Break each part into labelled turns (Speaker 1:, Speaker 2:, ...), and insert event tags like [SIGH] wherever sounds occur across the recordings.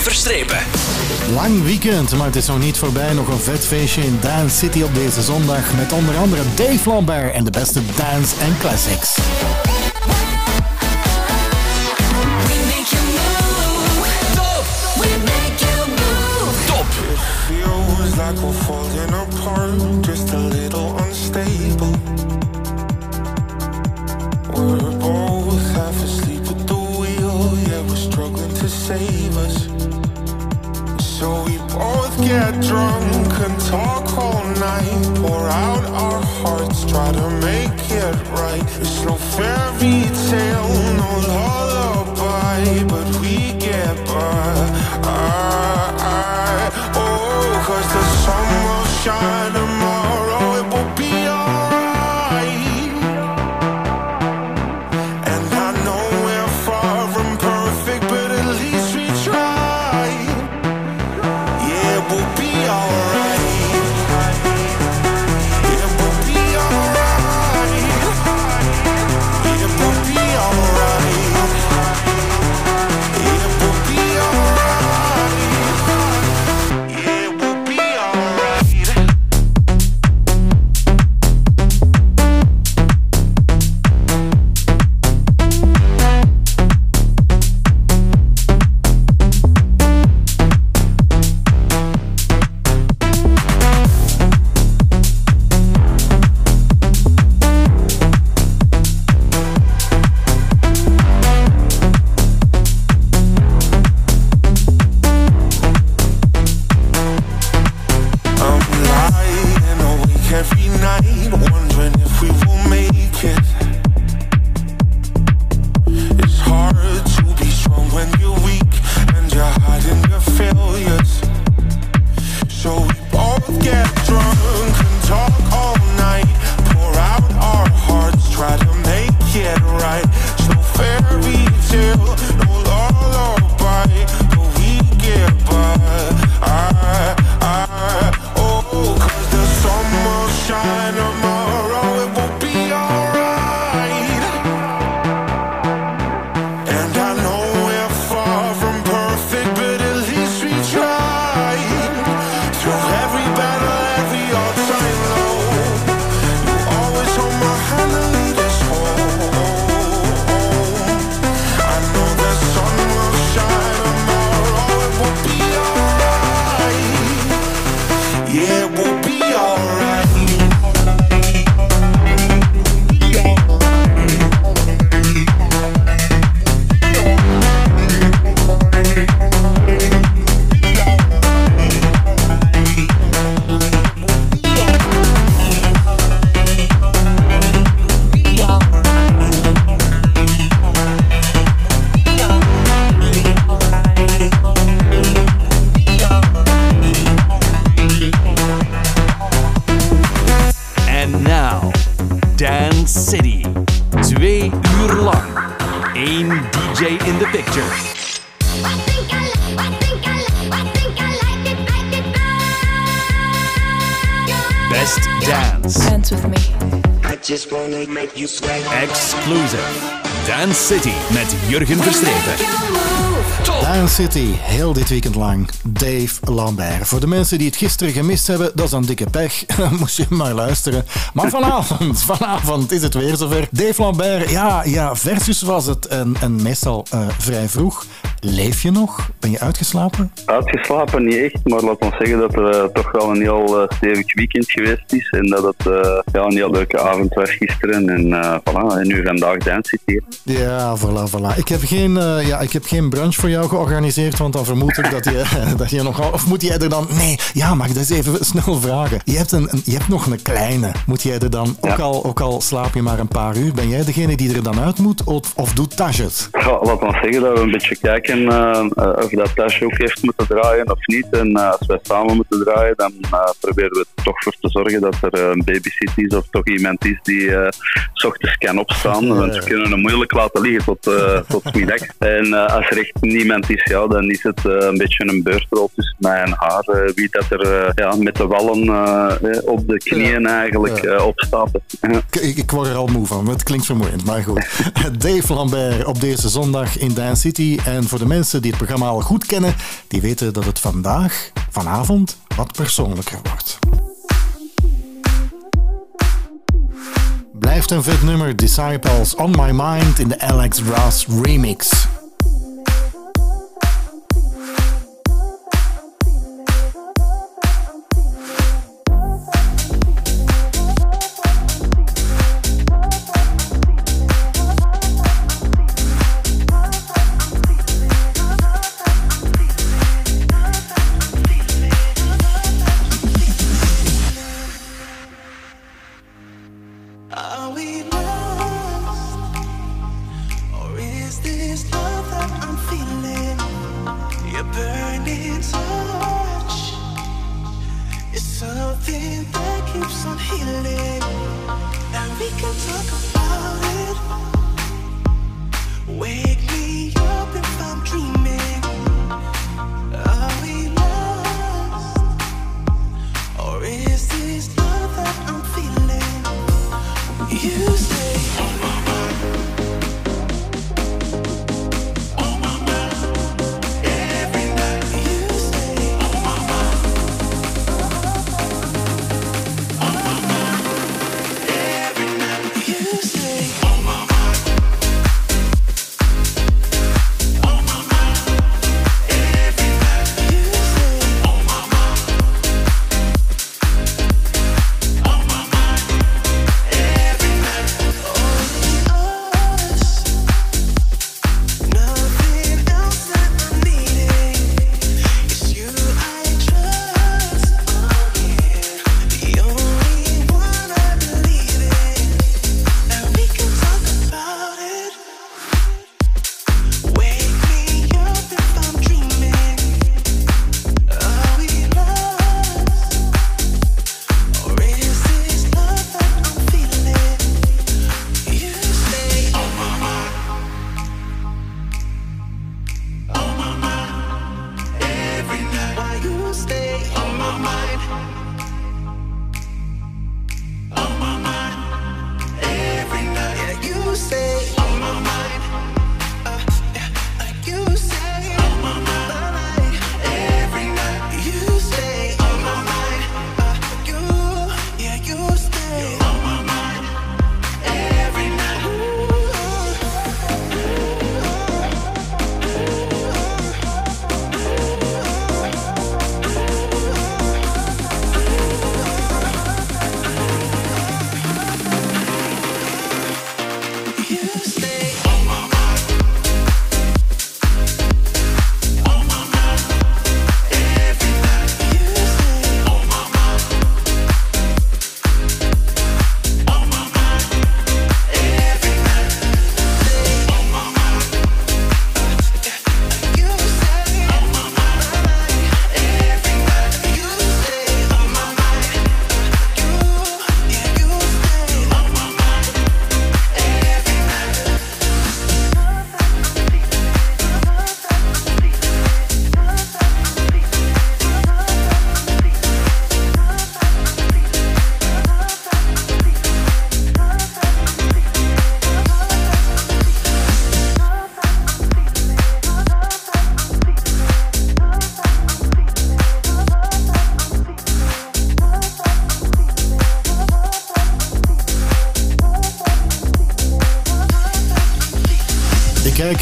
Speaker 1: Verstrepen.
Speaker 2: Lang weekend, maar het is nog niet voorbij. Nog een vet feestje in Dance City op deze zondag. Met onder andere Dave Lambert en de beste dance en classics.
Speaker 3: Night, pour out our hearts, try to make it right. It's no fairy tale, no lullaby, but we get by. Ah, ah, oh, cause the sun will shine
Speaker 1: picture. Best Dance.
Speaker 4: Dance with me.
Speaker 3: Just wanna make you sweat.
Speaker 1: Exclusive. Dance City met Jurgen Verstrepen.
Speaker 2: Dance City, heel dit weekend lang. Dave Lambert. Voor de mensen die het gisteren gemist hebben, dat is een dikke pech. [LAUGHS] Moest je maar luisteren. Maar vanavond, [LAUGHS] vanavond is het weer zover. Dave Lambert, ja, ja versus was het. En, en meestal eh, vrij vroeg. Leef je nog? Ben je uitgeslapen?
Speaker 5: Uitgeslapen niet echt, maar laat ons zeggen dat er eh, toch wel een heel eh, stevig weekend geweest is. En dat het eh, ja, een heel leuke avond was gisteren. En, voilà, en nu vandaag Dance City.
Speaker 2: Ja, voilà, voilà. Ik heb geen, ja, ik heb geen brunch voor jou georganiseerd, want dan vermoed ik dat je, [LAUGHS] dat je nogal... Of moet jij er dan... Nee, ja, mag ik dat eens even snel vragen? Je hebt, een, een- je hebt nog een kleine. Moet jij er dan, ook, al, ook al slaap je maar een paar uur, ben jij degene die er dan uit moet? Of, of doet Tasje het?
Speaker 5: Ja, laat ons zeggen dat we een beetje kijken eh, eh, of dat Tasje ook heeft moeten draaien of niet. En eh, als wij samen moeten draaien, dan eh, proberen we er toch voor te zorgen dat er eh, een babysit is of toch iemand is die eh, s ochtends kan opstaan. [LAUGHS] Want we kunnen hem moeilijk laten liggen tot, eh, tot middag. [LAUGHS] En eh, als er echt niemand is, ja, dan is het eh, een beetje een beurtrol tussen mij en haar. eh, wie dat er eh, ja, met de wallen eh, eh, op de knieën eigenlijk eh, opstaat. [LAUGHS]
Speaker 2: Ik, ik, word er al moe van, want het klinkt vermoeiend. Maar goed, Dave Lambert op deze zondag in Dance City. En voor de
Speaker 6: mensen die het programma al goed kennen, die weten dat het vandaag, vanavond, wat persoonlijker wordt. Blijft een vet nummer, Disciples On My Mind in de Alex Ross remix.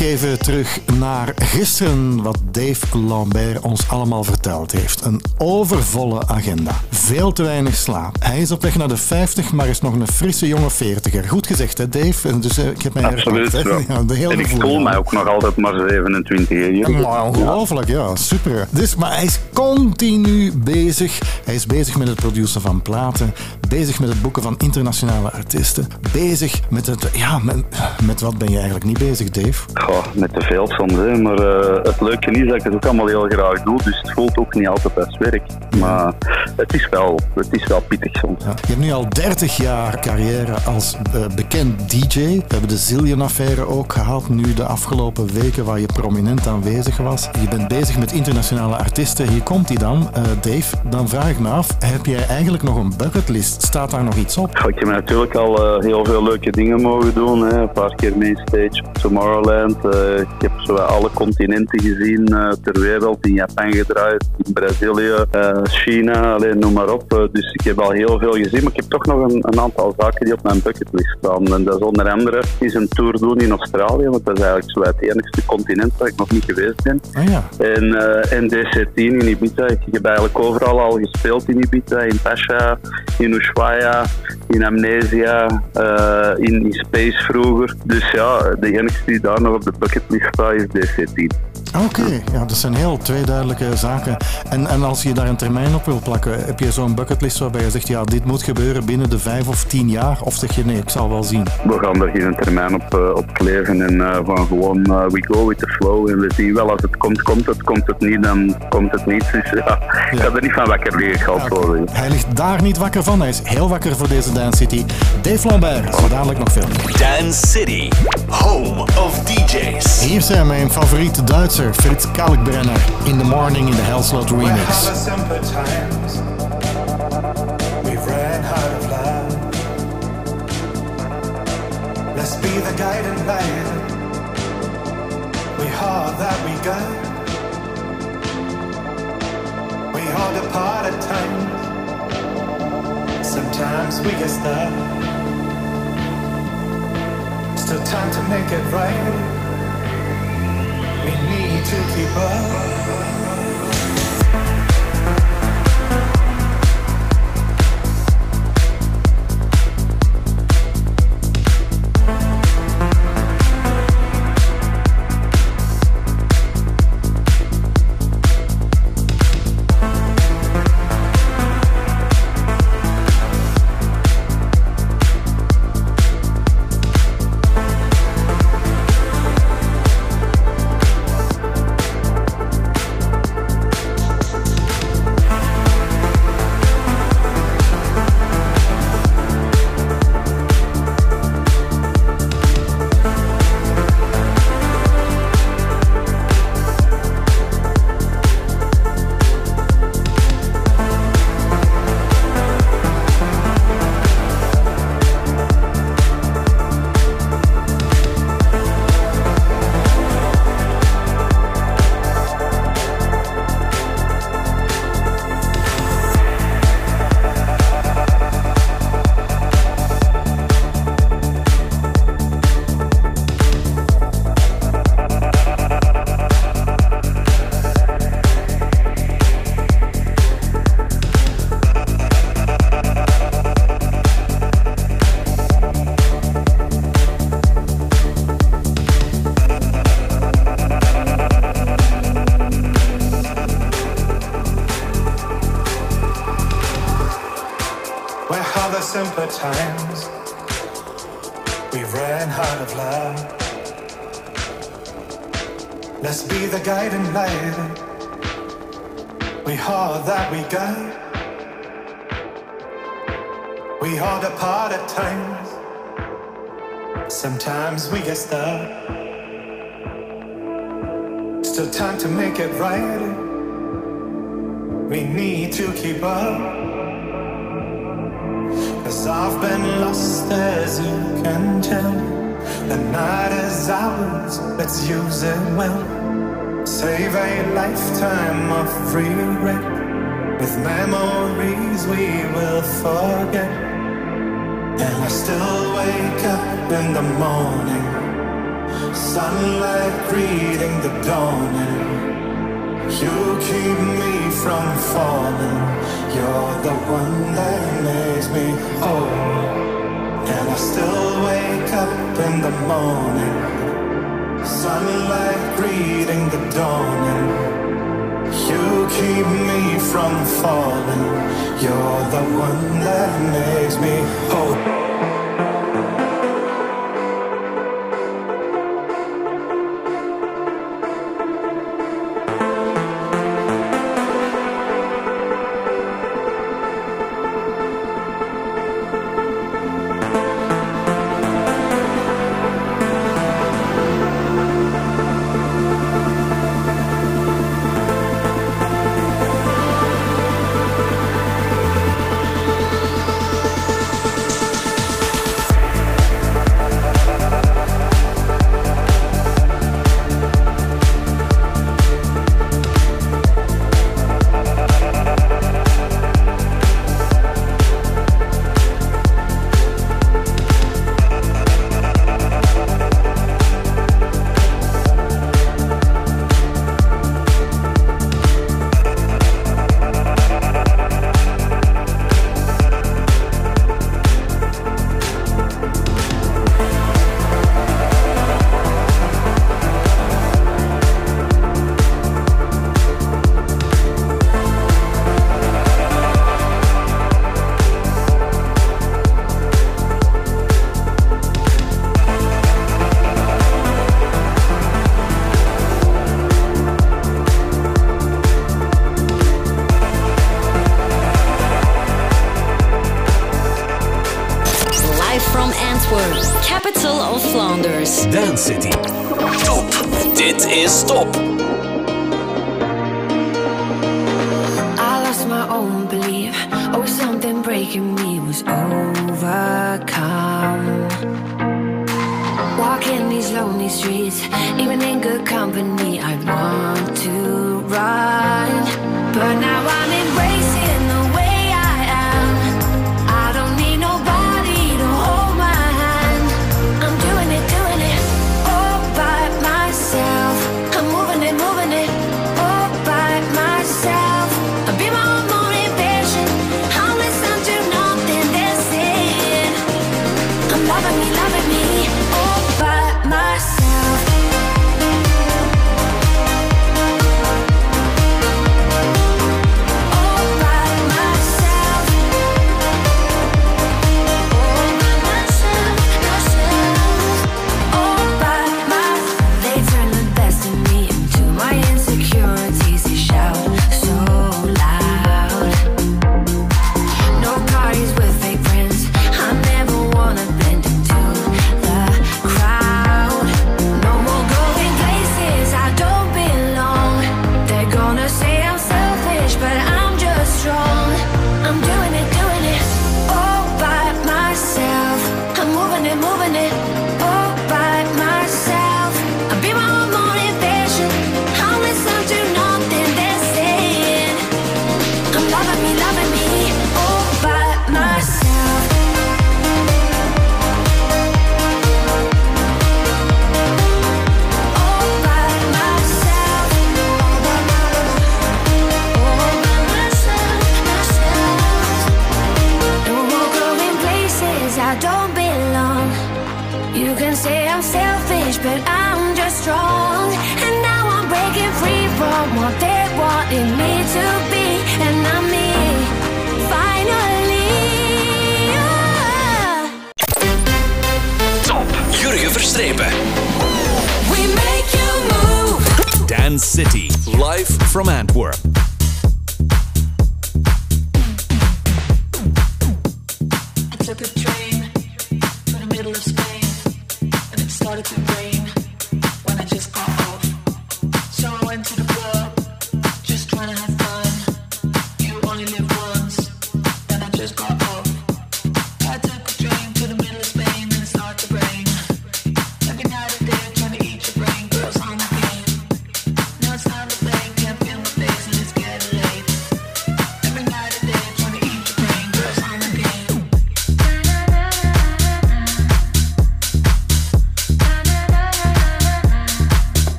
Speaker 6: Even terug naar gisteren, wat Dave Lambert ons allemaal verteld heeft. Een overvolle agenda. Veel te weinig slaap. Hij is op weg naar de 50, maar is nog een frisse jonge 40er. Goed gezegd, hè, Dave? Dus uh, ik heb mij
Speaker 5: Absoluut,
Speaker 6: herpakt,
Speaker 5: ja. en ik voel mij ook nog altijd maar 27 jaar.
Speaker 6: Maar ongelooflijk, ja. ja. Super. Dus, maar hij is continu bezig. Hij is bezig met het produceren van platen, bezig met het boeken van internationale artiesten, bezig met het... Ja, met, met wat ben je eigenlijk niet bezig, Dave?
Speaker 5: Goh, met te veel soms, hè. Maar uh, het leuke is dat ik het ook allemaal heel graag doe, dus het voelt ook niet altijd als werk. Maar het is wel, het is wel pittig soms. Ja.
Speaker 6: Je hebt nu al 30 jaar carrière als uh, bekend DJ. We hebben de Zillion-affaire ook gehad, nu de afgelopen weken waar je prominent aanwezig was. Je bent bezig met internationale artiesten. Hier komt hij dan, uh, Dave. Dan vraag ik me af, heb jij eigenlijk nog een bucketlist? Staat daar nog iets op?
Speaker 5: ik heb natuurlijk al heel veel leuke dingen mogen doen. Hè. Een paar keer mainstage op Tomorrowland. Eh, ik heb zo alle continenten gezien ter wereld. In Japan gedraaid, in Brazilië, China, alleen noem maar op. dus ik heb al heel veel gezien. Maar ik heb toch nog een, een, aantal zaken die op mijn bucketlist staan. En dat is onder andere is een tour doen in Australië. Want dat is eigenlijk zo het enigste continent waar ik nog niet geweest ben.
Speaker 7: Ah, ja.
Speaker 5: En, en DC10 in Ibiza. Ik heb eigenlijk overal al gespeeld in Ibiza. In Pasha, in Ushuaia, in Amnesia, in, in Space vroeger. Dus ja, de enige die daar nog op de bucketlist staat is DC10.
Speaker 7: Oké, ja, dat zijn heel twee duidelijke zaken. En, en als je daar een termijn op wil plakken, heb je zo'n bucketlist waarbij je zegt, ja, dit moet gebeuren binnen de vijf of tien jaar? Of zeg je, nee, ik zal wel zien?
Speaker 5: We gaan er geen termijn op, uh, op kleven en uh, van gewoon, uh, we go with the flow. En we zien wel, als het komt, komt het. Komt het niet, dan komt het niet. [LAUGHS] Dus ja, ik ga er niet van wakker liggen,
Speaker 7: okay. Hij ligt daar niet wakker van. Hij is heel wakker voor deze Dance City. Dave Lambert, zo dadelijk nog veel.
Speaker 8: Dance City, home of DJs.
Speaker 7: Hier zijn mijn favoriete Duitsers. Fritz Kalkbrenner in the morning in the remix. Guiding light. We are that we got. We hold apart at times. Sometimes we get stuck. Still time to make it right we need to keep up.
Speaker 8: of love. Let's be the guiding light. We are that we got. We all depart at times. Sometimes we get stuck. Still time to make it right. We need to keep up. Cause I've been lost as you can tell. The night
Speaker 1: is ours, let's use it
Speaker 9: well. Save a lifetime of regret. With memories we will forget. And I still wake up in the morning. Sunlight greeting the dawning. You keep me from falling. You're the one that makes me whole. And I still wake up in the morning. Sunlight greeting the dawning. You keep me from falling. You're the one
Speaker 2: that makes me whole.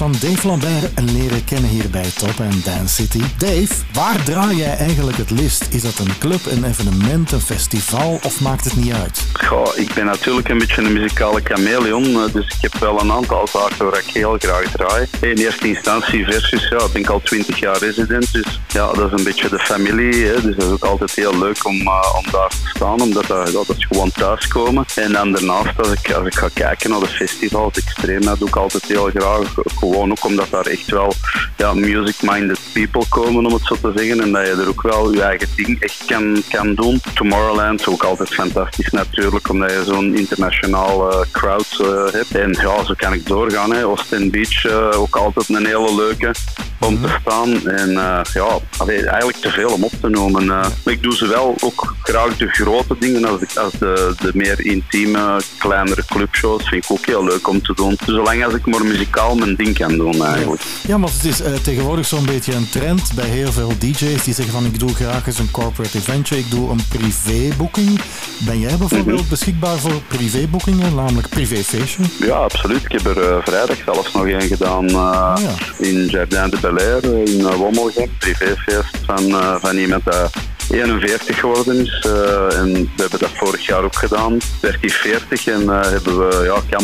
Speaker 2: Van Dave Lambert leren kennen hier bij Top en Dance City. Dave, waar draai jij eigenlijk het list? Is dat een club, een evenement, een festival of maakt het niet uit?
Speaker 5: Goh, ik ben natuurlijk een beetje een muzikale chameleon, eh, dus ik heb wel een aantal zaken waar ik heel graag draai. In eerste instantie versus, ja, ik ben al 20 jaar resident, dus ja, dat is een beetje de familie. Hè, dus dat is ook altijd heel leuk om, eh, om daar te staan, omdat dat, dat is gewoon thuiskomen. En dan daarnaast, als ik, ik ga kijken naar de festivals, extreem, dat doe ik altijd heel graag. Gewoon ook omdat daar echt wel ja, music-minded people komen, om het zo te zeggen. En dat je er ook wel je eigen ding echt kan, kan doen. Tomorrowland is ook altijd fantastisch natuurlijk, omdat je zo'n internationaal eh, crowd eh, hebt. En ja, zo kan ik doorgaan. Hè. Austin Beach, eh, ook altijd een hele leuke om te staan. En ja, allee, eigenlijk te veel om op te noemen. maar ik doe ze wel ook graag de grote dingen als de, als de, de meer intieme, kleinere clubshows. Vind ik ook heel leuk om te doen. Dus zolang als ik maar muzikaal mijn ding kan doen eigenlijk.
Speaker 2: Ja, maar het is eh, tegenwoordig zo'n beetje een trend bij heel veel DJ's die zeggen van ik doe graag eens een corporate eventje, ik doe een privéboeking. Ben jij bijvoorbeeld beschikbaar voor privéboekingen, namelijk privéfeestje?
Speaker 5: Ja, absoluut. Ik heb er eh, vrijdag zelfs nog een gedaan eh,
Speaker 2: ja.
Speaker 5: in Jardin de Bel Air in uh, Wommelgem. Privéfeest van, van iemand dat 41 geworden is. eh, en we hebben dat vorig jaar ook gedaan. Werd hij 40 en eh, hebben we ja,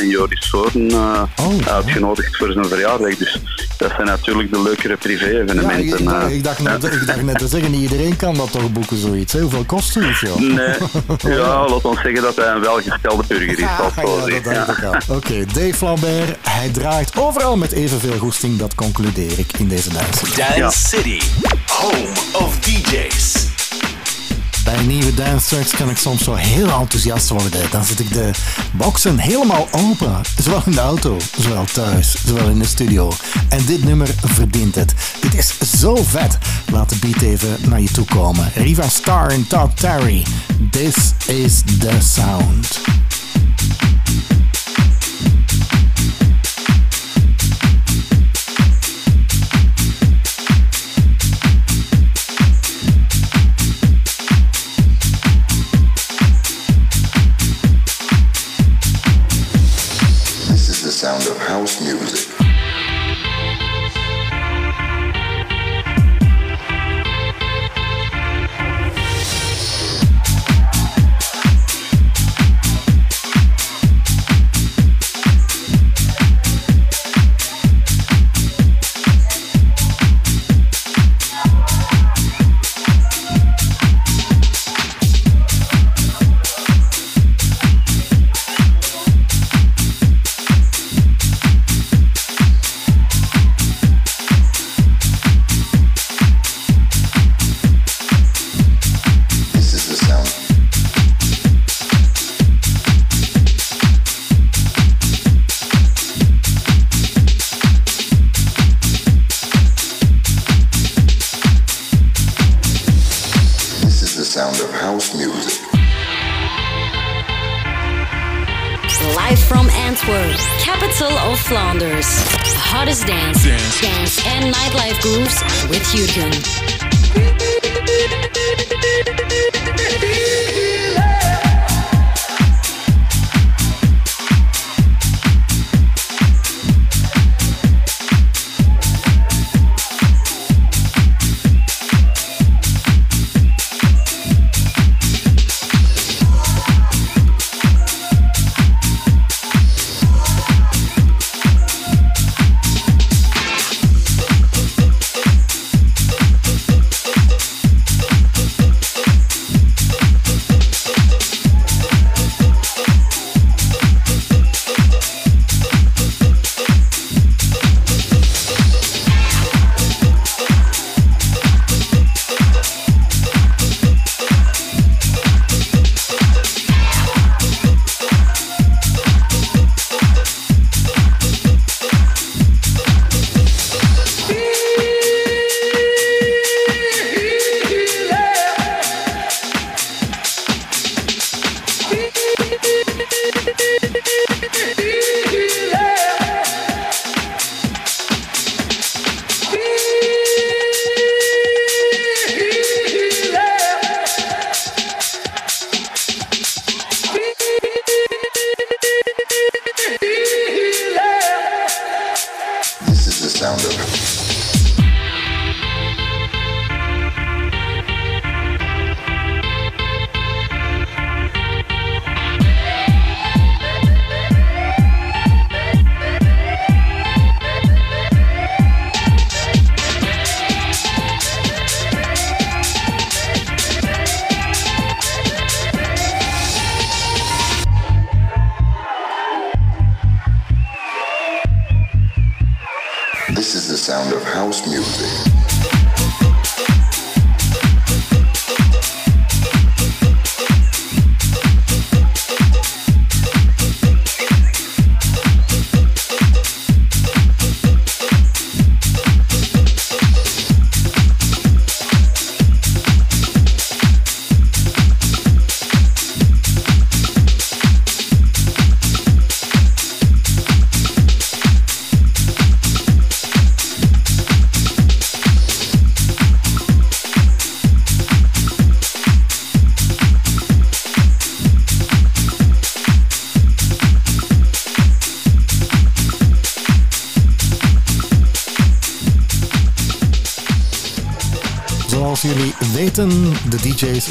Speaker 5: en Joris Soorten eh,
Speaker 2: Oh,
Speaker 5: uitgenodigd voor zijn verjaardag. Dus dat zijn natuurlijk de leukere
Speaker 2: Ja, ik,
Speaker 5: privé-evenementen.
Speaker 2: ik, dacht- ik, dacht net, ik dacht net te zeggen, niet iedereen kan dat toch boeken zoiets. Hè? Hoeveel kost zoiets, joh?
Speaker 5: Nee, [LAUGHS] ja, laat ons zeggen dat hij een welgestelde burger is.
Speaker 2: Ah, ja, dat
Speaker 5: zeggen.
Speaker 2: dacht ik al. Oké, Dave Lambert, hij draait overal met evenveel goesting, dat concludeer ik in deze dance.
Speaker 1: Dance
Speaker 5: Ja.
Speaker 1: City, home of DJs.
Speaker 2: Bij nieuwe dance tracks kan ik soms zo heel enthousiast worden. Dan zet ik de boxen helemaal open. Zowel in de auto, zowel thuis, zowel in de studio. En dit nummer verdient het. Dit is zo vet. Laat de beat even naar je toe komen. Riva Star en Todd Terry. This is the sound.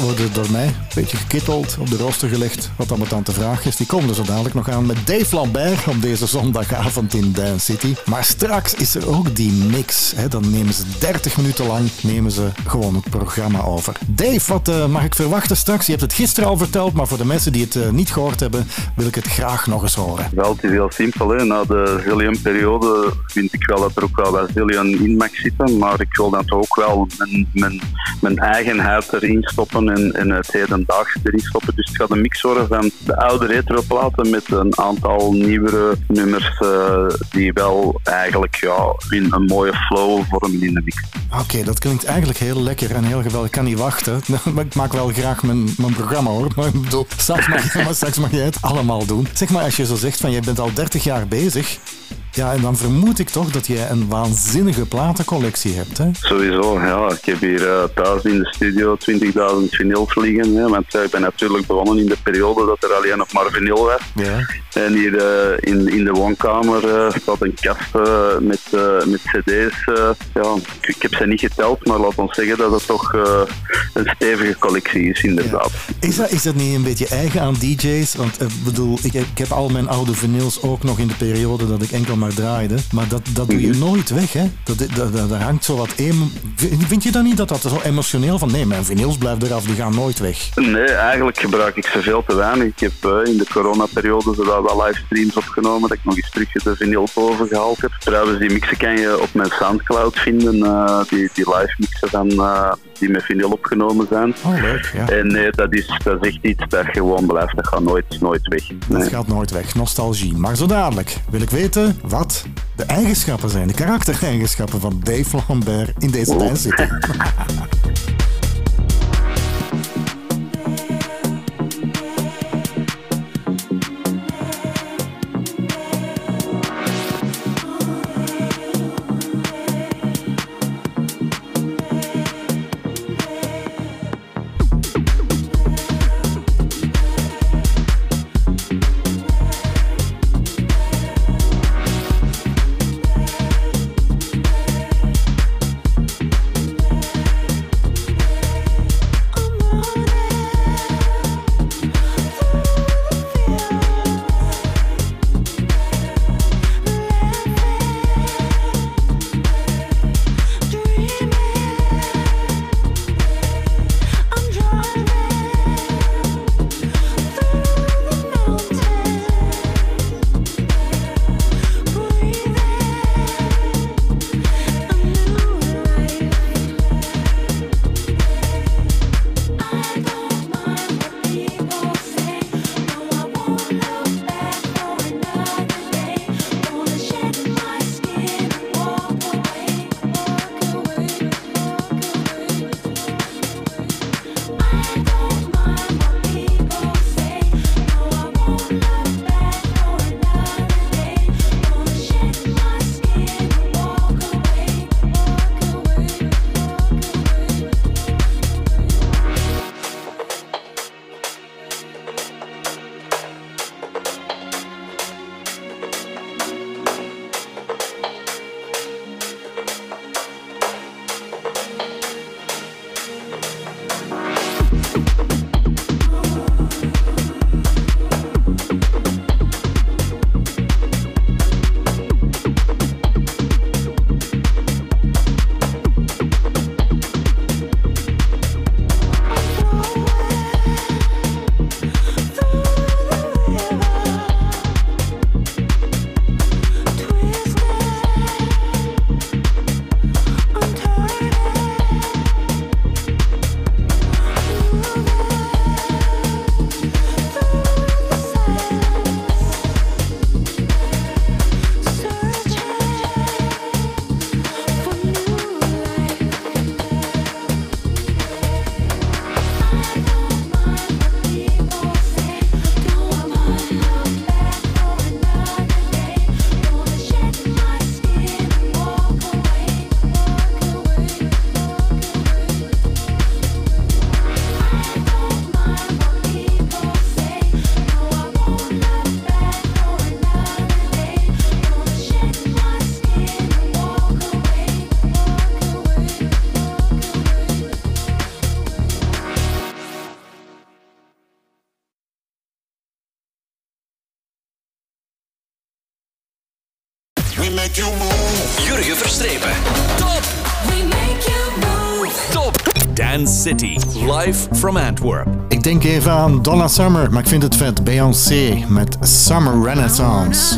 Speaker 2: Worden door mij een beetje gekitteld, op de rooster gelegd. Wat dan met aan te vraag is. Die komen er zo dadelijk nog aan met Dave Lambert op deze zondagavond in Dance City. Maar straks is er ook die mix. Hè. Dan nemen ze 30 minuten lang nemen ze gewoon het programma over. Dave, wat eh, mag ik verwachten straks? Je hebt het gisteren al verteld, maar voor de mensen die het eh, niet gehoord hebben, wil ik het graag nog eens horen.
Speaker 5: Wel, het is heel simpel. Na de Zillion-periode vind ik wel dat er ook wel wat Zillion in mag zitten. Maar ik wil toch ook wel mijn, mijn, mijn eigenheid erin stoppen en, en het hedendaagse erin stoppen. Dus het gaat een mix worden van de oude retroplaten met een aantal nieuwere nummers eh, die wel eigenlijk ja, een mooie flow vormen in de mix.
Speaker 2: Oké, dat klinkt eigenlijk heel lekker en heel geweldig. Ik kan niet wachten. [LAUGHS] Ik maak wel graag mijn, mijn programma hoor. Maar ik bedoel, [LAUGHS] straks mag, je, maar straks mag jij het allemaal doen. Zeg maar, als je zo zegt van je bent al 30 jaar bezig. Ja, en dan vermoed ik toch dat jij een waanzinnige platencollectie hebt, hè?
Speaker 5: Sowieso, ja. Ik heb hier eh, thuis in de studio 20.000 vinyls liggen. Hè, want eh, ik ben natuurlijk begonnen in de periode dat er alleen nog maar vinyl was.
Speaker 2: Ja.
Speaker 5: En hier eh, in, in de woonkamer eh, staat een kast eh, met, met cd's. ja, ik, heb ze niet geteld, maar laat ons zeggen dat het toch een stevige collectie is, inderdaad.
Speaker 2: Is dat, is dat niet een beetje eigen aan DJ's? Want ik bedoel, ik, ik heb al mijn oude vinyls ook nog in de periode dat ik enkel maar draaide. Maar dat, dat doe je nooit weg, hè? Dat, dat, dat, daar hangt zo wat... Emo Vind je dan niet dat dat zo emotioneel van... Nee, mijn vinyls blijven eraf, die gaan nooit weg.
Speaker 5: Nee, eigenlijk gebruik ik ze veel te weinig. Ik heb in de coronaperiode zodat wel livestreams opgenomen, dat ik nog eens terug de vinyl boven gehaald heb. Trouwens, die mixen kan je op mijn Soundcloud vinden, eh, die, die live mixen van, eh, die met vinyl opgenomen zijn.
Speaker 2: Oh, leuk, ja.
Speaker 5: En nee, dat is, dat is echt iets dat gewoon blijft, dat gaat nooit, nooit weg.
Speaker 2: Dat gaat nooit weg, nostalgie. Maar zo dadelijk wil ik weten wat de eigenschappen zijn, de karaktereigenschappen van Dave Lambert in deze Dance City. [LAUGHS]
Speaker 8: And City, live from Antwerp.
Speaker 10: Ik denk even aan Donna Summer, maar ik vind het vet. Beyoncé met Summer Renaissance.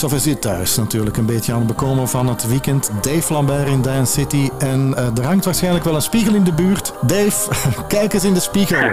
Speaker 2: of
Speaker 10: hij zit thuis natuurlijk, een beetje aan het bekomen van het weekend. Dave Lambert in Dance City. En eh, er hangt waarschijnlijk wel een spiegel in de buurt. Dave, [LAUGHS] kijk eens in de spiegel. [LAUGHS]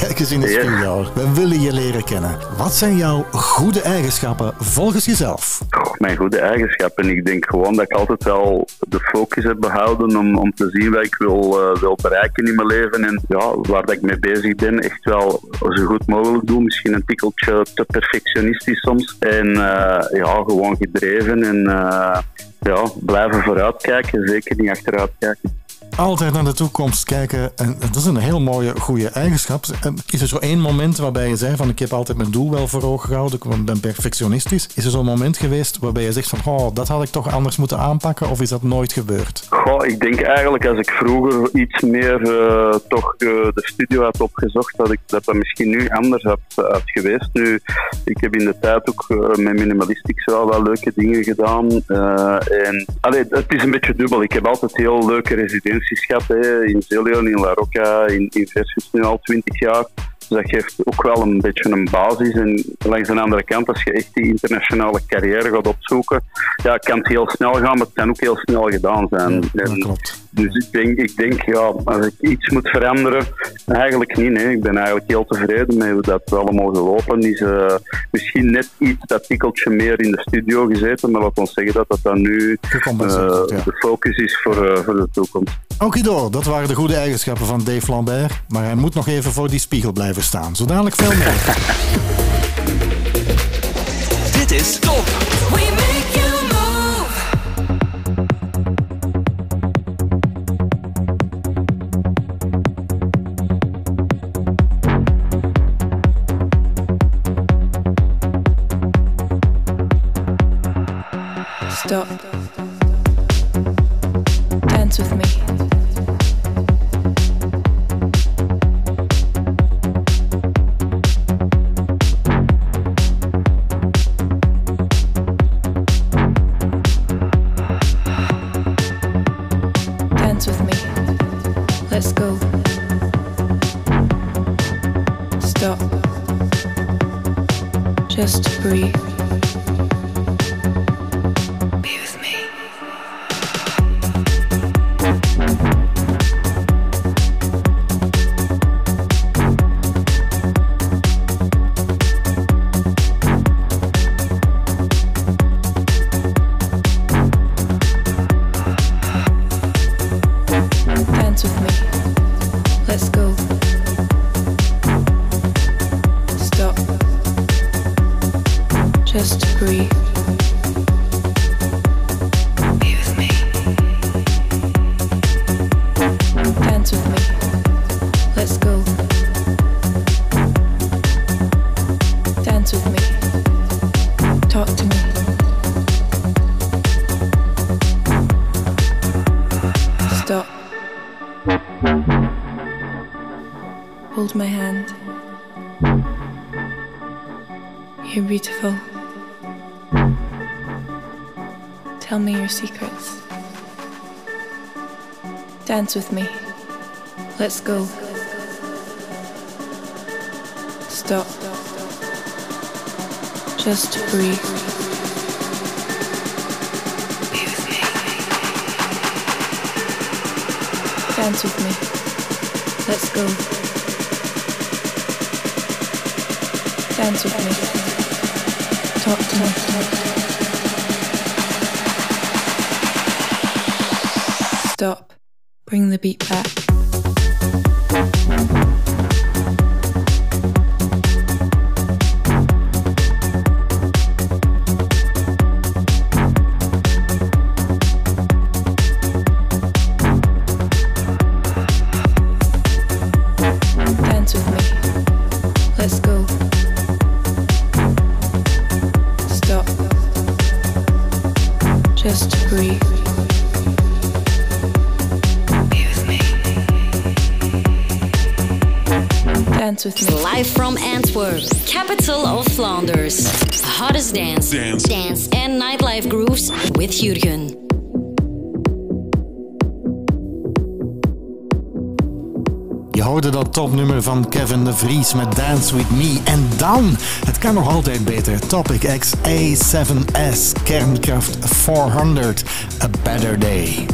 Speaker 10: Kijk eens in de spiegel. We willen je leren kennen. Wat zijn jouw goede eigenschappen volgens jezelf?
Speaker 5: mijn goede eigenschappen. Ik denk gewoon dat ik altijd wel de focus heb behouden om, om te zien wat ik wil, eh, wil bereiken in mijn leven. En ja, waar dat ik mee bezig ben, echt wel zo goed mogelijk doen. Misschien een tikkeltje te perfectionistisch soms. En eh, ja, gewoon gedreven en eh, ja, blijven vooruitkijken, zeker niet achteruitkijken
Speaker 2: altijd naar de toekomst kijken. En dat is een heel mooie, goede eigenschap. En Is er zo één moment waarbij je zei van ik heb altijd mijn doel wel voor ogen gehouden, ik ben perfectionistisch. Is er zo'n moment geweest waarbij je zegt van oh, dat had ik toch anders moeten aanpakken of is dat nooit gebeurd?
Speaker 5: Goh, ik denk eigenlijk als ik vroeger iets meer eh, toch eh, de studio had opgezocht, dat ik dat, misschien nu anders had, geweest. Nu, ik heb in de tijd ook eh, met Minimalistics wel wel leuke dingen gedaan. en, allee, het is een beetje dubbel. Ik heb altijd heel leuke residenties gehad. Hè, in Zelion, in La Rocca, in, in Versus nu al twintig jaar. Dus dat geeft ook wel een beetje een basis. En langs de andere kant, als je echt die internationale carrière gaat opzoeken, ja, kan het heel snel gaan, maar het kan ook heel snel gedaan zijn. En Dus ik denk, ik denk, ja, als ik iets moet veranderen, eigenlijk niet. Nee. Ik ben eigenlijk heel tevreden met hoe dat allemaal gelopen is. eh, misschien net iets dat tikkeltje meer in de studio gezeten, maar laat ons zeggen dat dat dan nu eh, de focus is voor, eh, voor de toekomst.
Speaker 2: Okido, dat waren de goede eigenschappen van Dave Lambert. Maar hij moet nog even voor die spiegel blijven staan. Zo dadelijk veel meer. [LAUGHS]
Speaker 1: Dit is Top.
Speaker 11: Stop. Dance with me. Let's go. Stop. Just breathe. Be with me. Dance with me. Let's go. Dance with me. Talk to me. Bring the beat back.
Speaker 2: Topnummer van Kevin de Vries met Dance With Me. En dan, het kan nog altijd beter, Topic X A7S Kernkraft 400, A Better Day.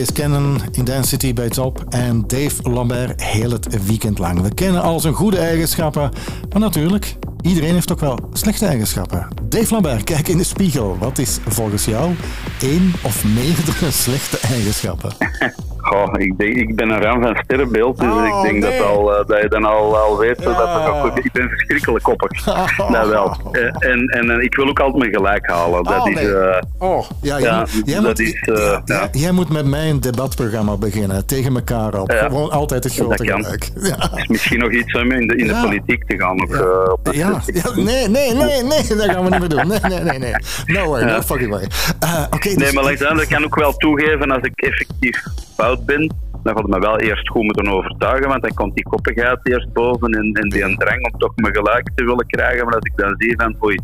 Speaker 2: DJ's kennen in Dance City bij Top en Dave Lambert heel het weekend lang. We kennen al zijn goede eigenschappen, maar natuurlijk, iedereen heeft ook wel slechte eigenschappen. Dave Lambert, kijk in de spiegel. Wat is volgens jou één of meerdere [LAUGHS] slechte eigenschappen?
Speaker 5: Ik, denk, ik ben een ram van sterrenbeeld, dus
Speaker 2: Oh,
Speaker 5: ik denk
Speaker 2: nee.
Speaker 5: dat, al, eh, dat je dan al, al weet dat
Speaker 2: Ja.
Speaker 5: er ook, ik ben verschrikkelijk koppig. [LAUGHS] Dat wel. Eh, En, en, eh, ik wil ook altijd mijn gelijk halen. Dat
Speaker 2: Oh,
Speaker 5: is,
Speaker 2: nee.
Speaker 5: eh,
Speaker 2: Oh, ja, jij,
Speaker 5: Ja,
Speaker 2: moet, jij,
Speaker 5: dat
Speaker 2: moet,
Speaker 5: is, eh,
Speaker 2: ja,
Speaker 5: ja.
Speaker 2: jij moet met mij een debatprogramma beginnen, tegen elkaar op.
Speaker 5: Ja.
Speaker 2: Gewoon altijd het grote
Speaker 5: kan.
Speaker 2: gelijk. Ja.
Speaker 5: is misschien nog iets om in de, in de politiek te gaan. Of, op dat
Speaker 2: Ja, nee, nee, nee, nee, dat gaan we niet meer doen. Nee, nee, nee, nee. No way, no fucking way. Eh, Oké, dus-
Speaker 5: Nee, maar andere kant ook wel toegeven als ik effectief fout ben. Dan gaat het me wel eerst goed moeten overtuigen, want dan komt die koppigheid eerst boven en, en die drang om toch me gelijk te willen krijgen. Maar als ik dan zie van, oei,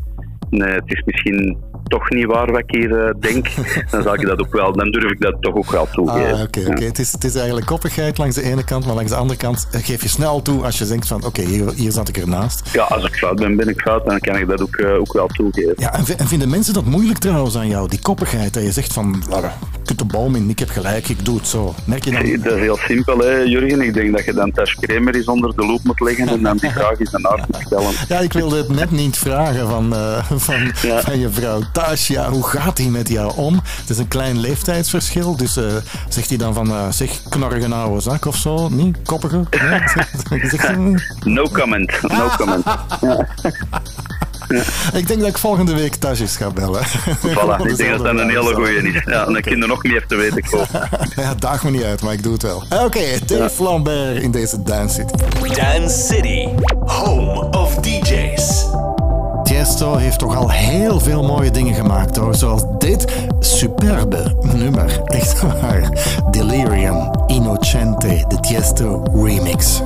Speaker 5: nee, het is misschien toch niet waar wat ik hier eh, denk, [LAUGHS] dan zal ik dat ook wel, dan durf ik dat toch ook wel toegeven.
Speaker 2: Ah, oké, oké. Het, is, het is eigenlijk koppigheid langs de ene kant, maar langs de andere kant eh, geef je snel toe als je denkt van, oké, hier, hier zat ik ernaast.
Speaker 5: Ja, als ik fout ben, ben ik fout, dan kan ik dat ook, eh, ook wel toegeven.
Speaker 2: Ja, en, en vinden mensen dat moeilijk trouwens aan jou, die koppigheid, dat je zegt van, "Lara, kut de boom in, ik heb gelijk, ik doe het zo. Merk je dan...
Speaker 5: Dat is heel simpel, hè, Jurgen. Ik denk dat je dan Tash Kramer eens onder de loep moet leggen en dan die [LAUGHS] vraag eens aan haar moet stellen.
Speaker 2: Ja, ik wilde het net niet vragen van, van,
Speaker 5: Ja.
Speaker 2: van je vrouw Tash. Ja, hoe gaat hij met jou om? Het is een klein leeftijdsverschil, dus eh, zegt hij dan van, eh, zeg, knorrige oude zak of zo? [LAUGHS] Niet? Koppige?
Speaker 5: No comment, no comment. [LAUGHS]
Speaker 2: ik denk dat ik volgende week eens ga bellen.
Speaker 5: Voilà, [LAUGHS] ik denk dat dat een hele goeie is. Ja, dan kun je nog meer te weten komen.
Speaker 2: Ja, daag me niet uit, maar ik doe het wel. Oké, Dave Lambert in deze Dance City.
Speaker 1: Dance City, home of DJs.
Speaker 2: Tiesto heeft toch al heel veel mooie dingen gemaakt. Zoals dit superbe nummer. Echt waar. Delirium Innocente, de Tiesto remix.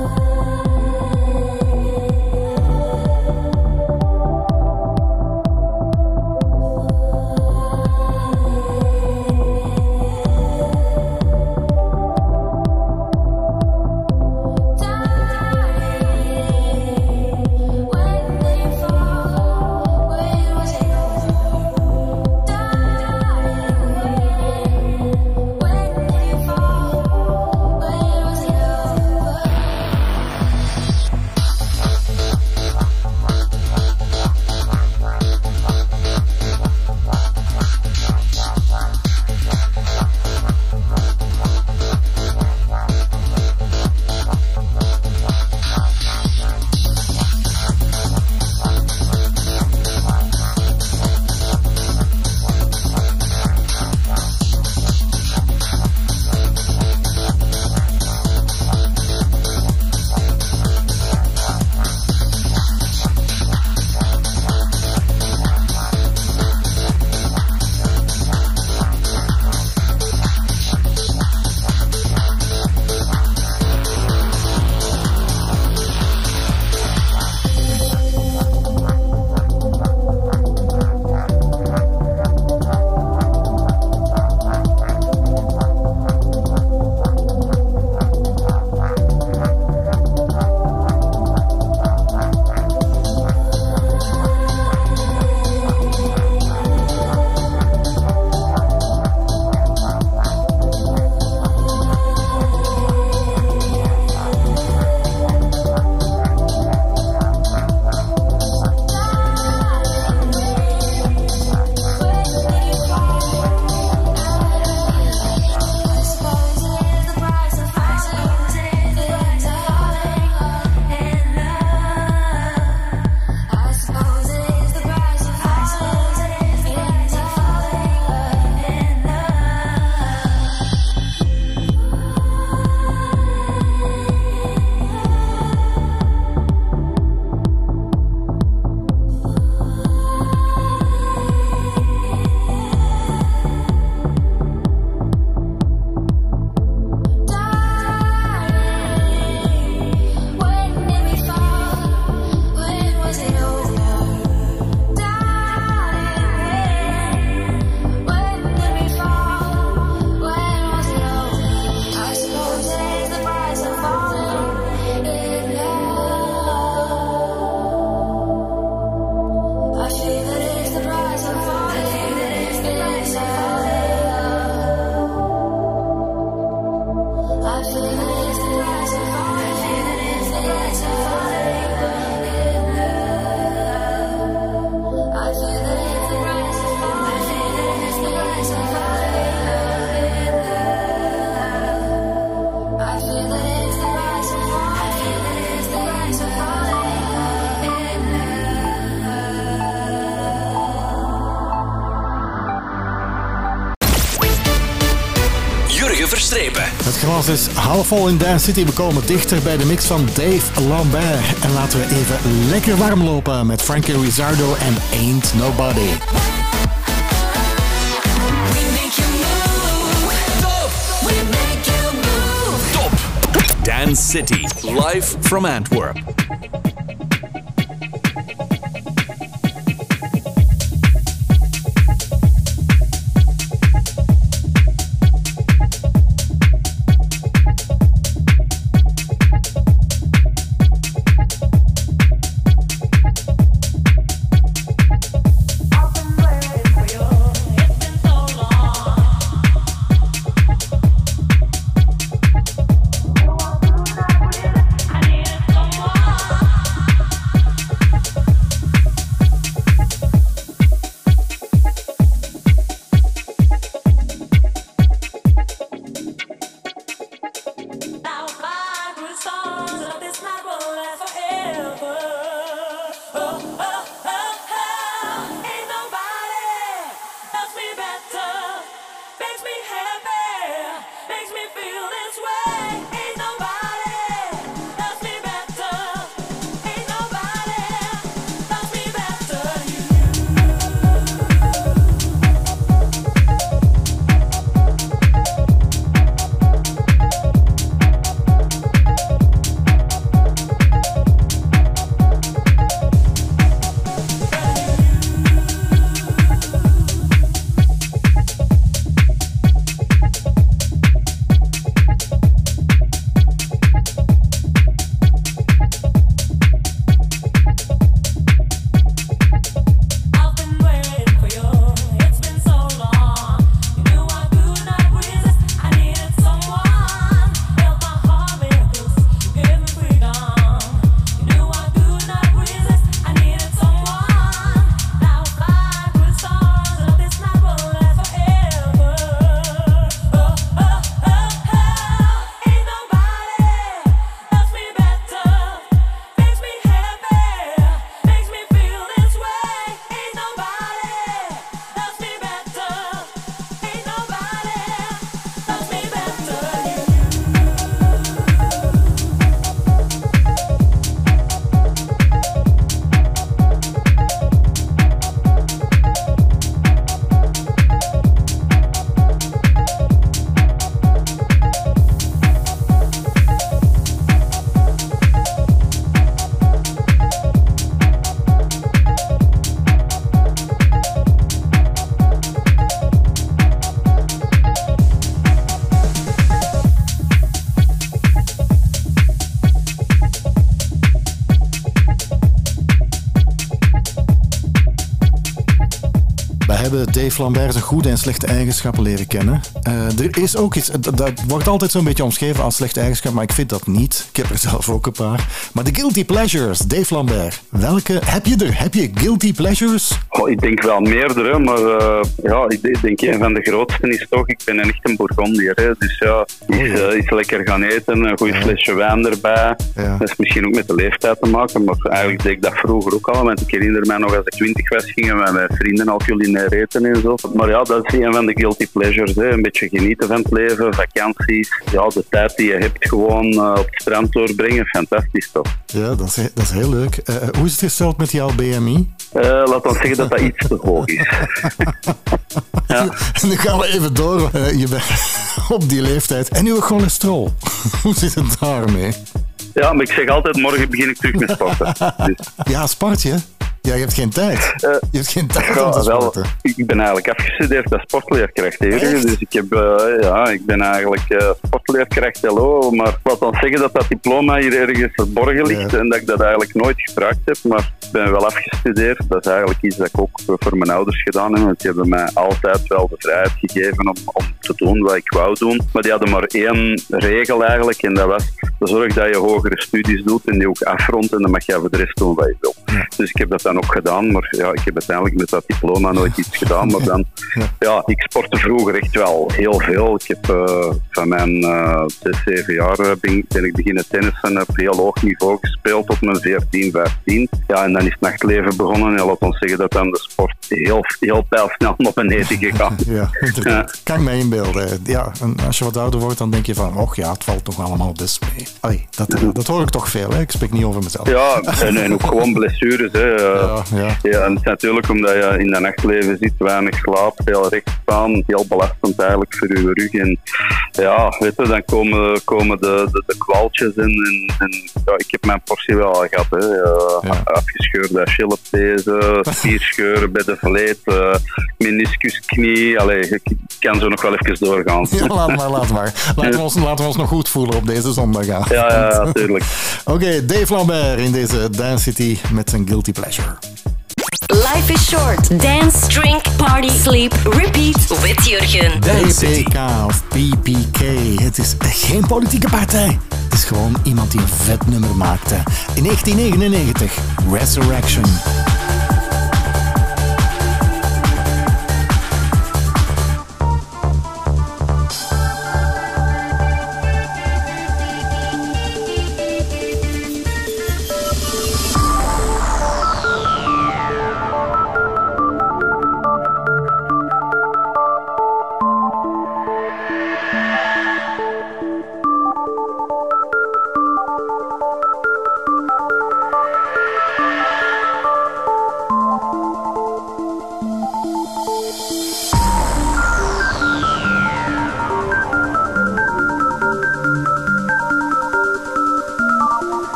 Speaker 2: Is half vol in Dance City. We komen dichter bij de mix van Dave Lambert. En laten we even lekker warm lopen met Frankie Rizzardo en Ain't Nobody.
Speaker 1: Dance City, live from Antwerp.
Speaker 2: Dave Lambert zijn goede en slechte eigenschappen leren kennen. Eh, er is ook iets, dat, wordt altijd zo'n beetje omschreven als slechte eigenschap, maar ik vind dat niet. Ik heb er zelf ook een paar. Maar de guilty pleasures, Dave Lambert. Welke heb je er? Heb je guilty pleasures?
Speaker 5: Oh, ik denk wel meerdere, maar eh, ja, ik denk- een van de grootste is toch, ik ben een echte Bourgondier. Dus ja, iets, eh, iets lekker gaan eten, een goed flesje wijn erbij. Dat is misschien ook met de leeftijd te maken, maar eigenlijk deed ik dat vroeger ook al. Want ik herinner mij nog als ik twintig was, gingen we met vrienden al culinair eten en zo. Maar ja, dat is een van de guilty pleasures. Hè. Een beetje genieten van het leven, vakanties. Ja, de tijd die je hebt gewoon eh, op het strand doorbrengen, fantastisch toch.
Speaker 2: Ja, dat is, dat is heel leuk. Eh, hoe is het gesteld met jouw BMI?
Speaker 5: Eh, laat ons zeggen dat dat iets te hoog is. [LAUGHS]
Speaker 2: En dan gaan we even door. eh, je bent [LAUGHS] op die leeftijd. En uw cholesterol. [LAUGHS] Hoe zit het daarmee?
Speaker 5: Ja, maar ik zeg altijd, morgen begin ik terug met sporten. Dus,
Speaker 2: Ja, sport je? Ja, je hebt geen tijd. Je hebt geen tijd om te
Speaker 5: wel, ik ben eigenlijk afgestudeerd als sportleerkracht. Dus ik, heb, eh, ja, ik ben eigenlijk eh, sportleerkracht, hello. Maar laat dan zeggen dat dat diploma hier ergens verborgen ligt en dat ik dat eigenlijk nooit gebruikt heb. Maar ik ben wel afgestudeerd. Dat is eigenlijk iets dat ik ook voor mijn ouders gedaan heb. Want die hebben mij altijd wel de vrijheid gegeven om, om te doen wat ik wou doen. Maar die hadden maar één regel eigenlijk. En dat was de zorg dat je hogere studies doet en die ook afrondt. En dan mag je voor de rest doen wat je wil. Dus ik heb dat dan ook gedaan. Maar ja, ik heb uiteindelijk met dat diploma nooit iets gedaan. Maar dan, [LAUGHS] ja, ik sportte vroeger echt wel heel veel. Ik heb eh, van mijn eh 6, 7 jaar eh, ben, ben ik beginnen tennissen op heel hoog niveau gespeeld tot mijn 14, 15. Ja, en dan is het nachtleven begonnen. En laat ons zeggen dat dan de sport heel, heel pijlsnel [LAUGHS] op en neer is gegaan.
Speaker 2: Ja, [LAUGHS] inderdaad. Kan ik me inbeelden. Ja, en als je wat ouder wordt, dan denk je van, och ja, het valt toch allemaal best mee. Allee, dat, dat hoor ik toch veel, hè? Ik spreek niet over mezelf.
Speaker 5: Ja, en, en ook gewoon blessures. Hè.
Speaker 2: Ja, ja.
Speaker 5: Ja, en het is natuurlijk omdat je in dat nachtleven zit, weinig slaap, veel recht staan, heel belastend eigenlijk voor je rug. En ja, weet je, dan komen, komen de, de, de kwaaltjes in. En, en ja, ik heb mijn portie wel al gehad. Hè. Ja, Afgescheurde Achillespezen, spierscheuren bij de vleet, eh meniscusknie. Allee, ik kan zo nog wel even doorgaan.
Speaker 2: Ja, laat maar, laat maar. [LAUGHS] Laten we, ons, laten we ons nog goed voelen op deze zondag.
Speaker 5: Ja, ja, ja, tuurlijk. [LAUGHS]
Speaker 2: Oké, Dave Lambert in deze Dance City met zijn Guilty Pleasure.
Speaker 12: Life is short. Dance, drink, party, sleep, repeat with Jurgen.
Speaker 2: PPK of PPK. Het is geen politieke partij. Het is gewoon iemand die een vet nummer maakte. In 1999, Resurrection.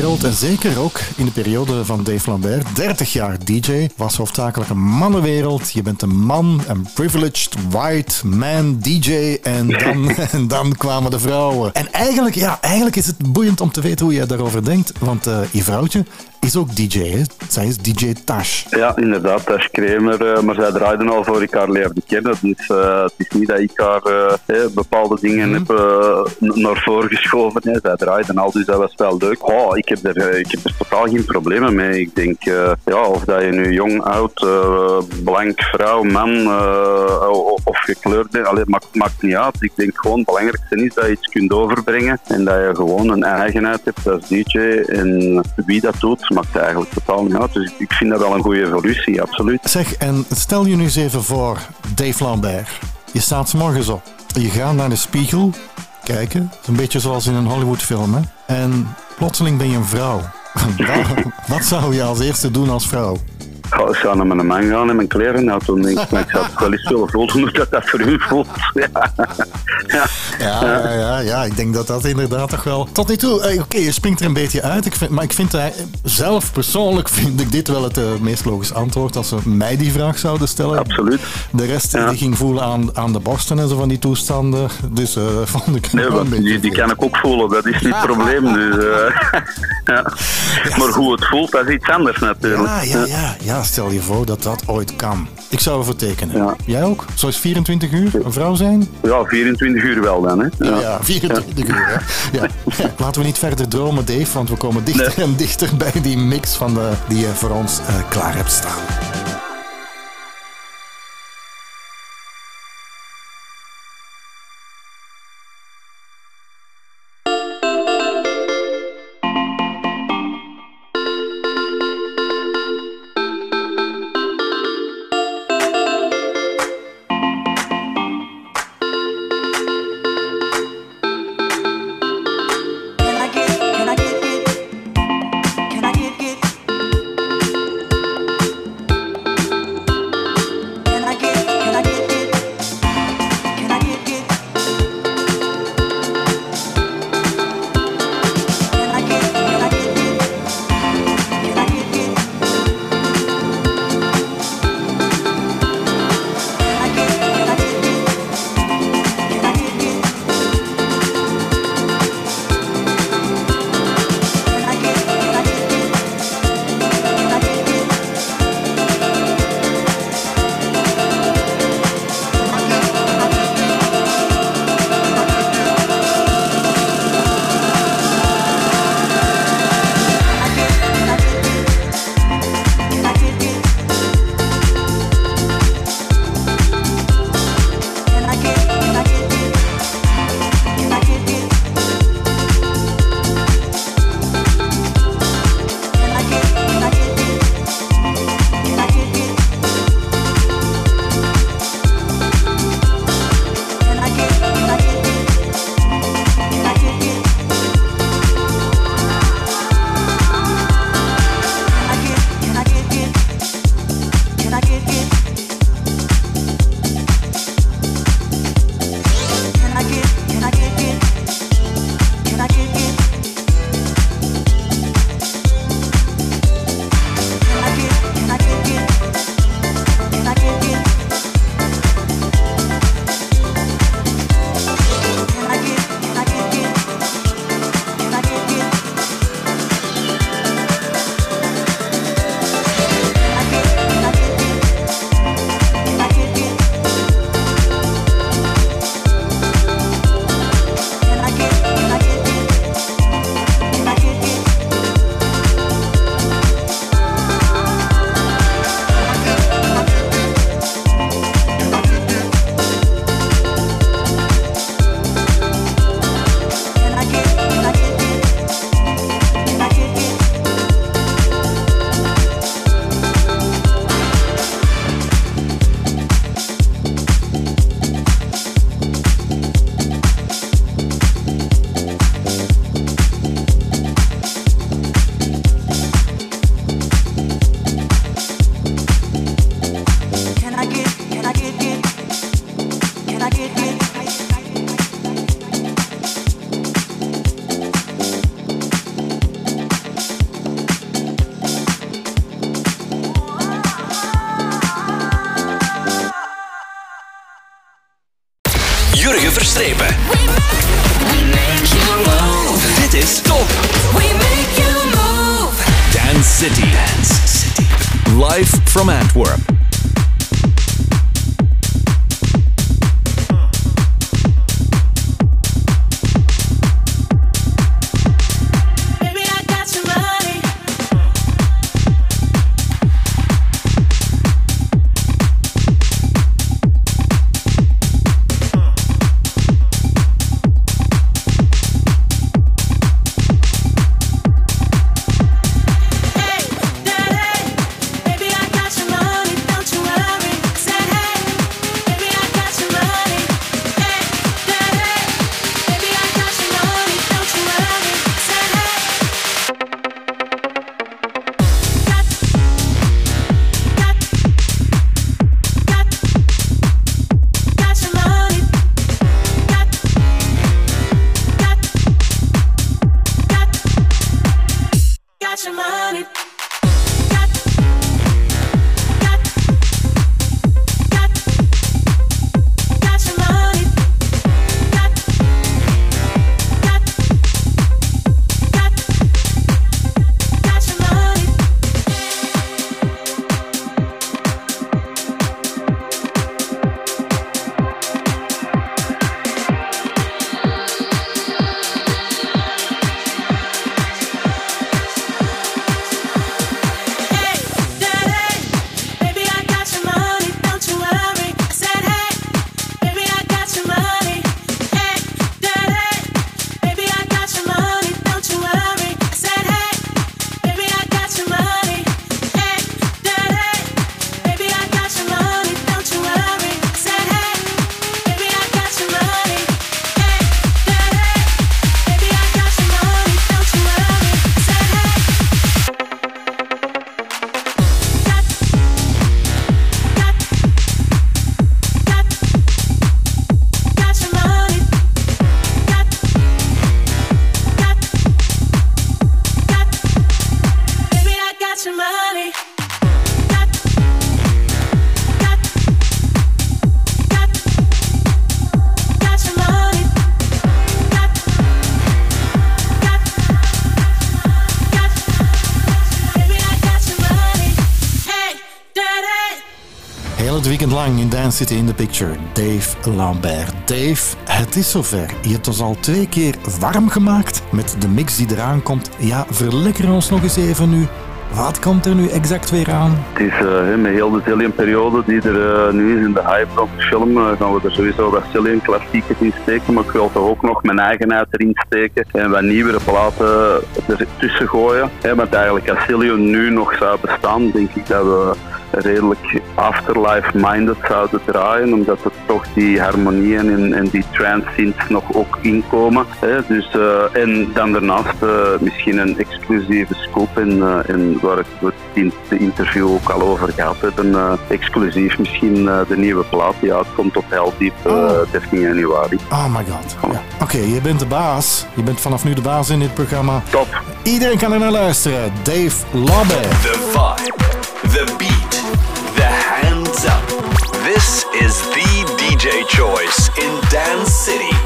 Speaker 2: DJ-wereld, en zeker ook in de periode van Dave Lambert, 30 jaar DJ, was hoofdzakelijk een mannenwereld. Je bent een man, een privileged white man DJ, en dan, [LAUGHS] en dan kwamen de vrouwen. En eigenlijk, ja, eigenlijk is het boeiend om te weten hoe jij daarover denkt, want eh, je vrouwtje is ook DJ, hè? Zij is DJ Tash.
Speaker 5: Ja, inderdaad, Tash Kramer. eh, maar zij draaiden al voor ik haar leerde kennen. Dus eh, het is niet dat ik haar eh, bepaalde dingen heb eh, n- naar voren geschoven. Hè. Zij draaiden al, dus dat was wel leuk. Oh, ik, heb er, ik heb er totaal geen problemen mee. Ik denk, ja, of dat je nu jong, oud, blank, vrouw, man eh, o- of gekleurd bent, allee, maakt, maakt niet uit. Ik denk gewoon het belangrijkste is dat je iets kunt overbrengen en dat je gewoon een eigenheid hebt als DJ. En wie dat doet, maakt eigenlijk totaal niet uit. Dus ik vind dat wel een goede evolutie, absoluut.
Speaker 2: Zeg, en stel je nu eens even voor, Dave Lambert. Je staat 's morgens op. Je gaat naar de spiegel kijken. Een beetje zoals in een Hollywoodfilm, hè. En plotseling ben je een vrouw. [LAUGHS] Wat zou je als eerste doen als vrouw?
Speaker 5: Ik zou naar mijn man gaan en mijn kleren uit doen. denk Ik, maar ik zou het wel eens willen voelen hoe dat, dat voor u voelt. Ja. Ja.
Speaker 2: Ja, ja, ja, ja, ik denk dat dat inderdaad toch wel... Tot nu toe, oké, je springt er een beetje uit. Ik vind, maar ik vind, eh, zelf persoonlijk vind ik dit wel het eh, meest logisch antwoord als ze mij die vraag zouden stellen.
Speaker 5: Absoluut.
Speaker 2: De rest die ging voelen aan, aan de borsten en zo van die toestanden. Dus eh, [LAUGHS] vond ik
Speaker 5: Nee,
Speaker 2: beetje...
Speaker 5: die, die kan ik ook voelen, dat is niet het [LAUGHS] probleem. Dus, [LAUGHS] ja. Maar hoe het voelt, dat is iets anders natuurlijk.
Speaker 2: Ja, ja, ja, ja, stel je voor dat dat ooit kan. Ik zou ervoor tekenen. Jij ook? Eens 24 uur een vrouw zijn?
Speaker 5: Ja, 24 uur wel dan. Hè.
Speaker 2: Ja, ja 24 uur. Hè? Laten we niet verder dromen, Dave, want we komen dichter en dichter bij die mix van de, die je voor ons eh, klaar hebt staan.
Speaker 13: From Antwerp.
Speaker 2: In the Picture. Dave Lambert. Dave, het is zover. Je hebt ons al twee keer warm gemaakt met de mix die eraan komt. Ja, verlekker ons nog eens even nu. Wat komt er nu exact weer aan?
Speaker 5: Het is eh, met heel de Cillian-periode die er eh, nu is in de hype rond de film, eh, gaan we er sowieso wat Cillian klassiekers in steken, maar ik wil toch ook nog mijn eigenheid erin steken en wat nieuwere platen ertussen gooien. Want eigenlijk als Cillian nu nog zou bestaan, denk ik dat we redelijk afterlife-minded zouden draaien, omdat er toch die harmonieën en, en die trance nog ook inkomen. Hè. Dus, eh, en dan daarnaast eh, misschien een exclusieve scoop en, eh, en waar ik het in de interview ook al over gehad hebben, eh, exclusief misschien eh, de nieuwe plaat die uitkomt op Heldiep eh 13 januari.
Speaker 2: Oh my god. Ja. Oké, je bent de baas. Je bent vanaf nu de baas in dit programma.
Speaker 5: Top.
Speaker 2: Iedereen kan er naar luisteren. Dave Lambert.
Speaker 13: Choice in Dance City.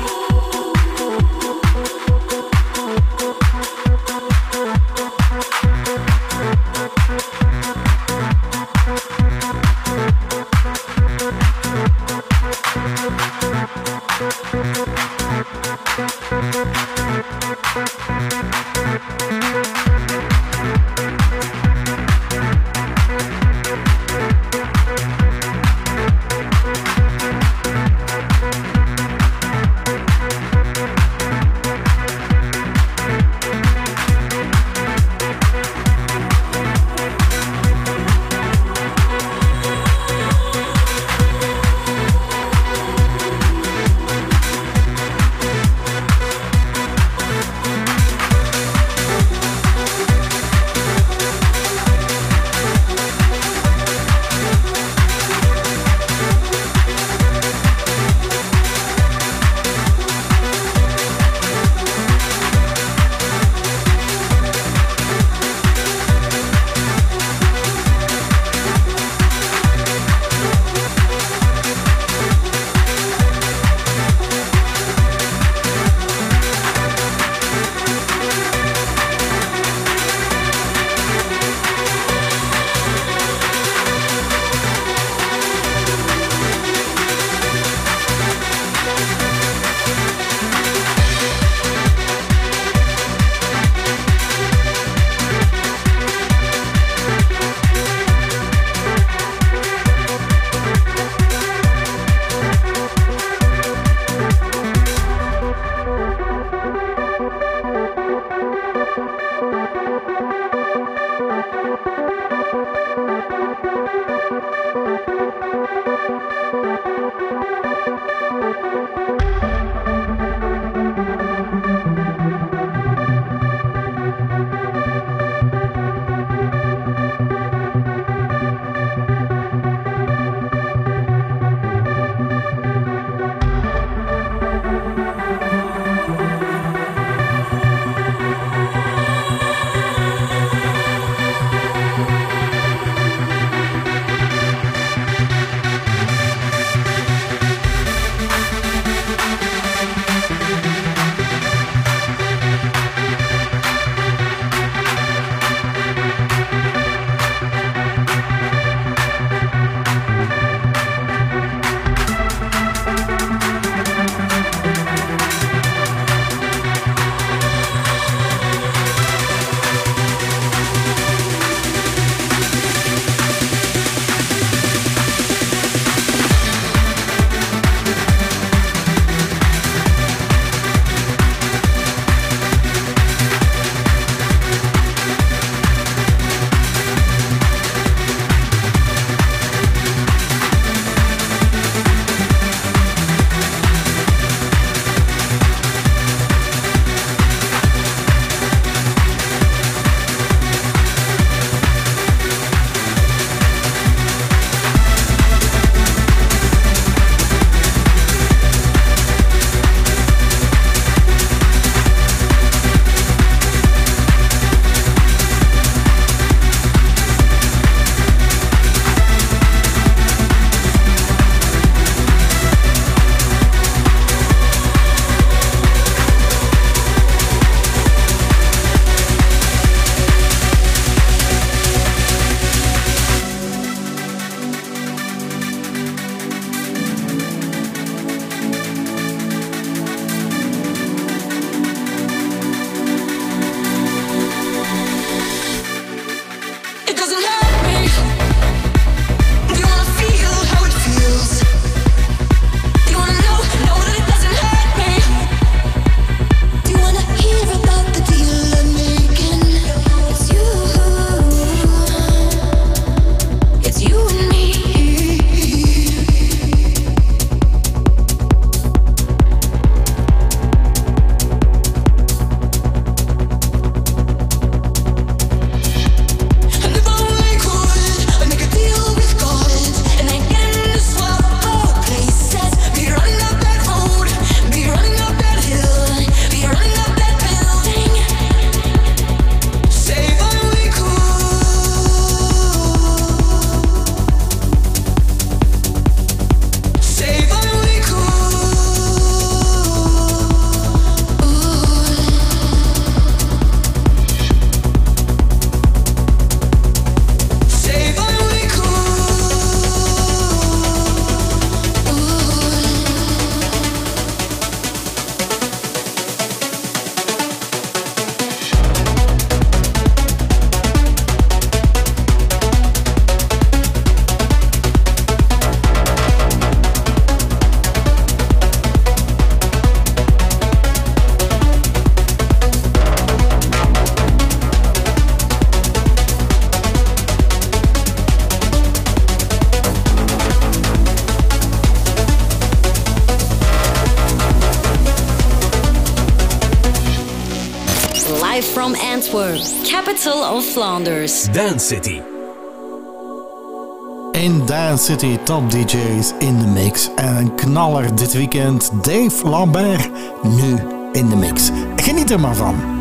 Speaker 8: Dance City.
Speaker 9: In Dance City top DJ's in de mix. En knaller dit weekend, Dave Lambert, nu in de mix. Geniet er maar van.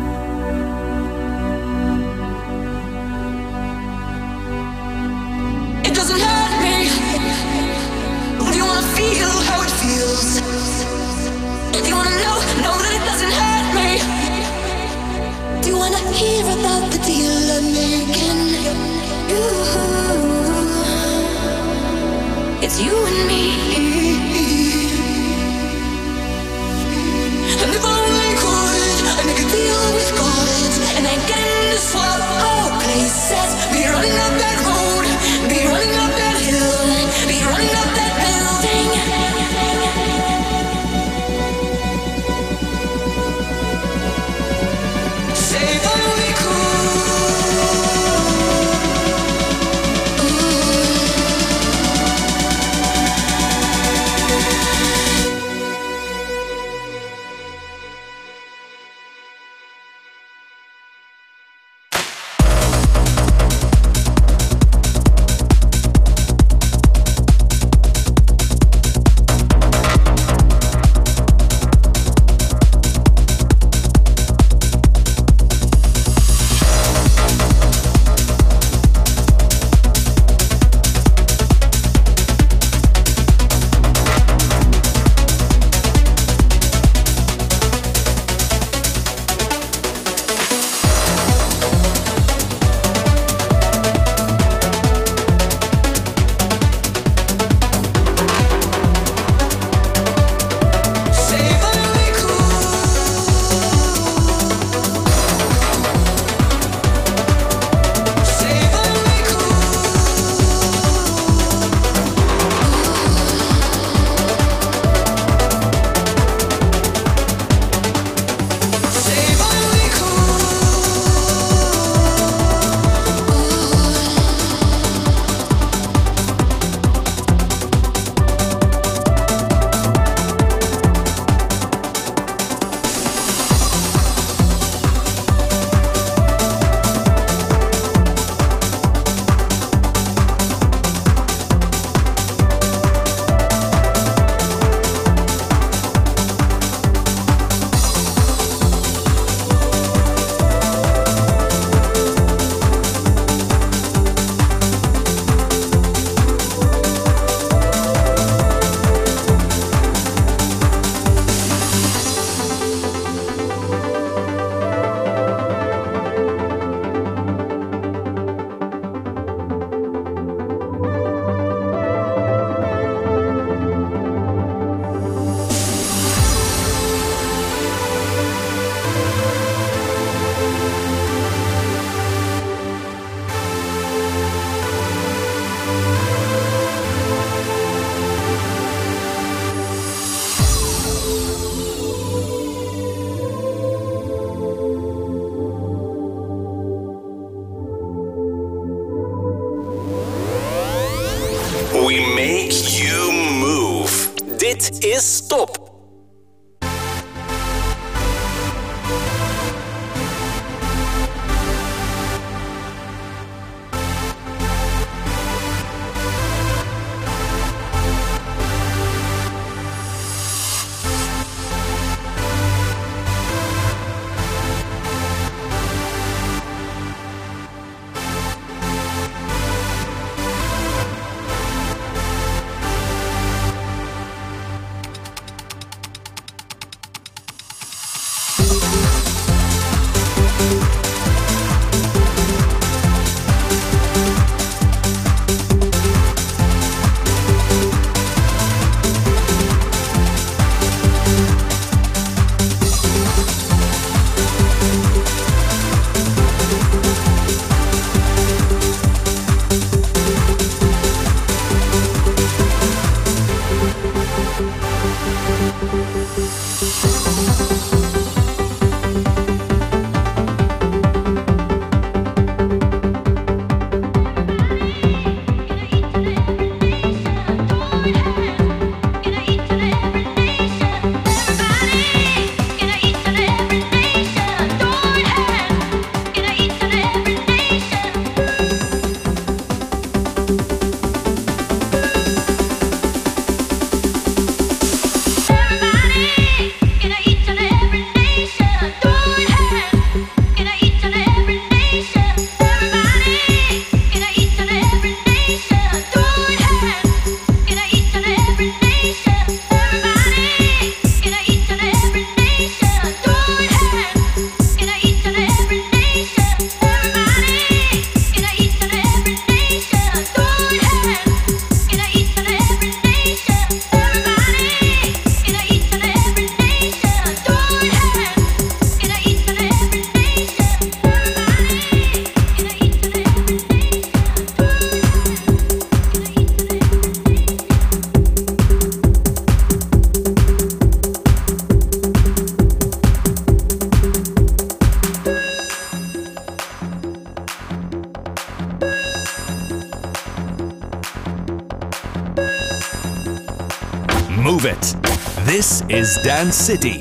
Speaker 8: Dance City.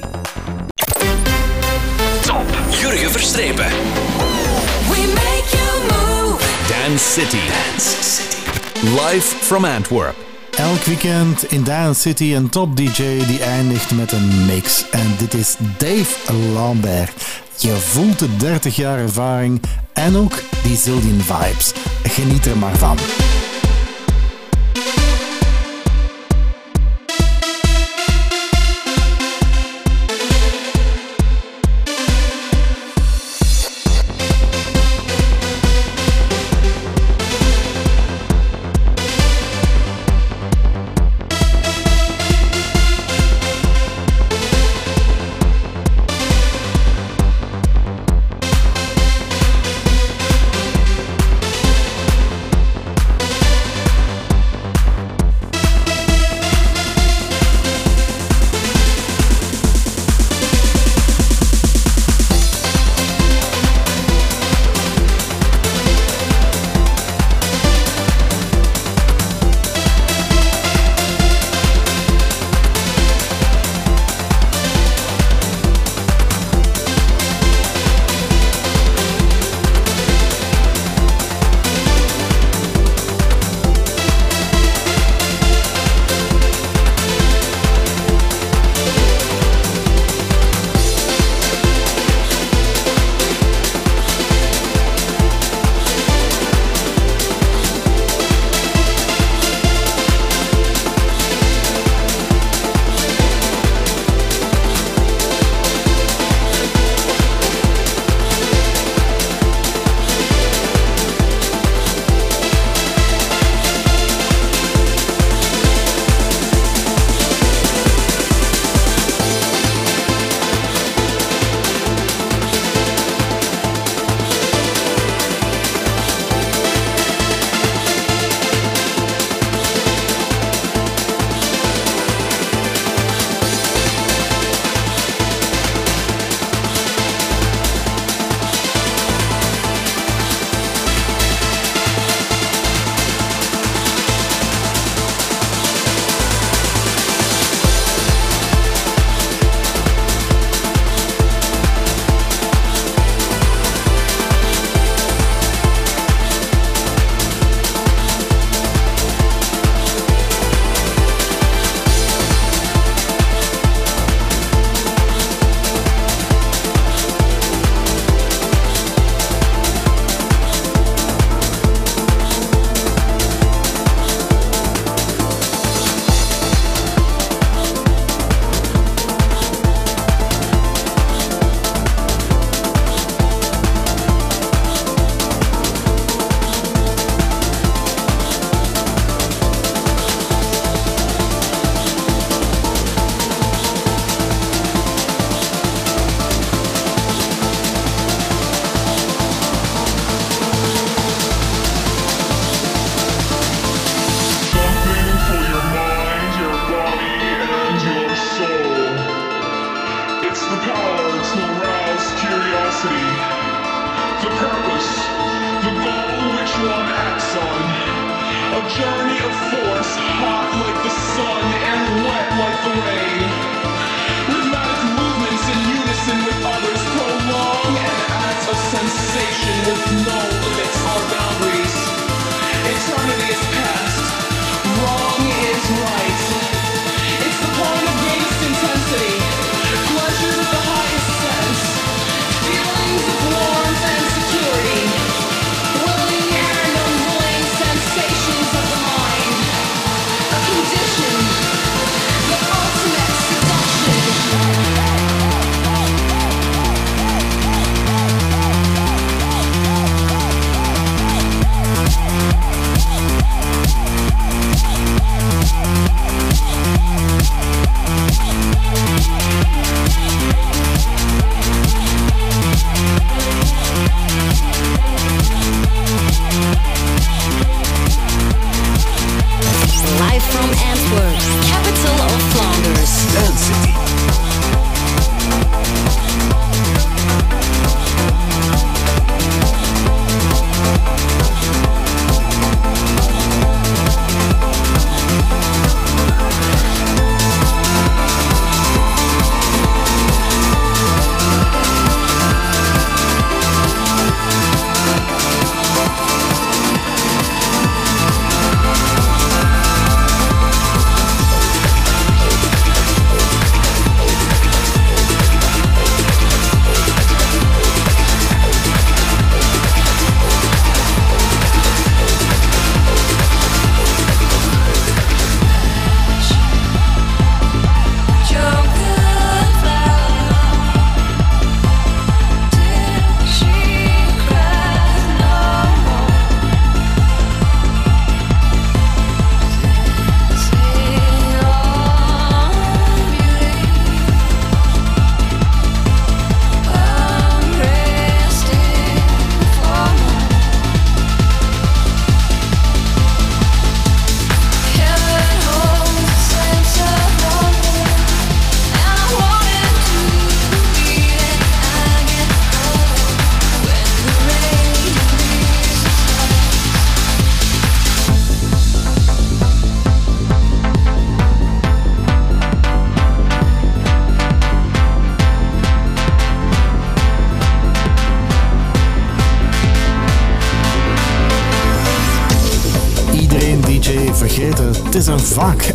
Speaker 8: Top. Jurgen Verstrepen.
Speaker 9: We make you move.
Speaker 8: Dance City. Dance City. Live from Antwerp.
Speaker 2: Elk weekend in Dance City een top DJ die eindigt met een mix. En dit is Dave Lambert. Je voelt de 30 jaar ervaring en ook die zillion vibes. Geniet er maar van.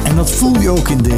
Speaker 9: En dat voel je ook in deze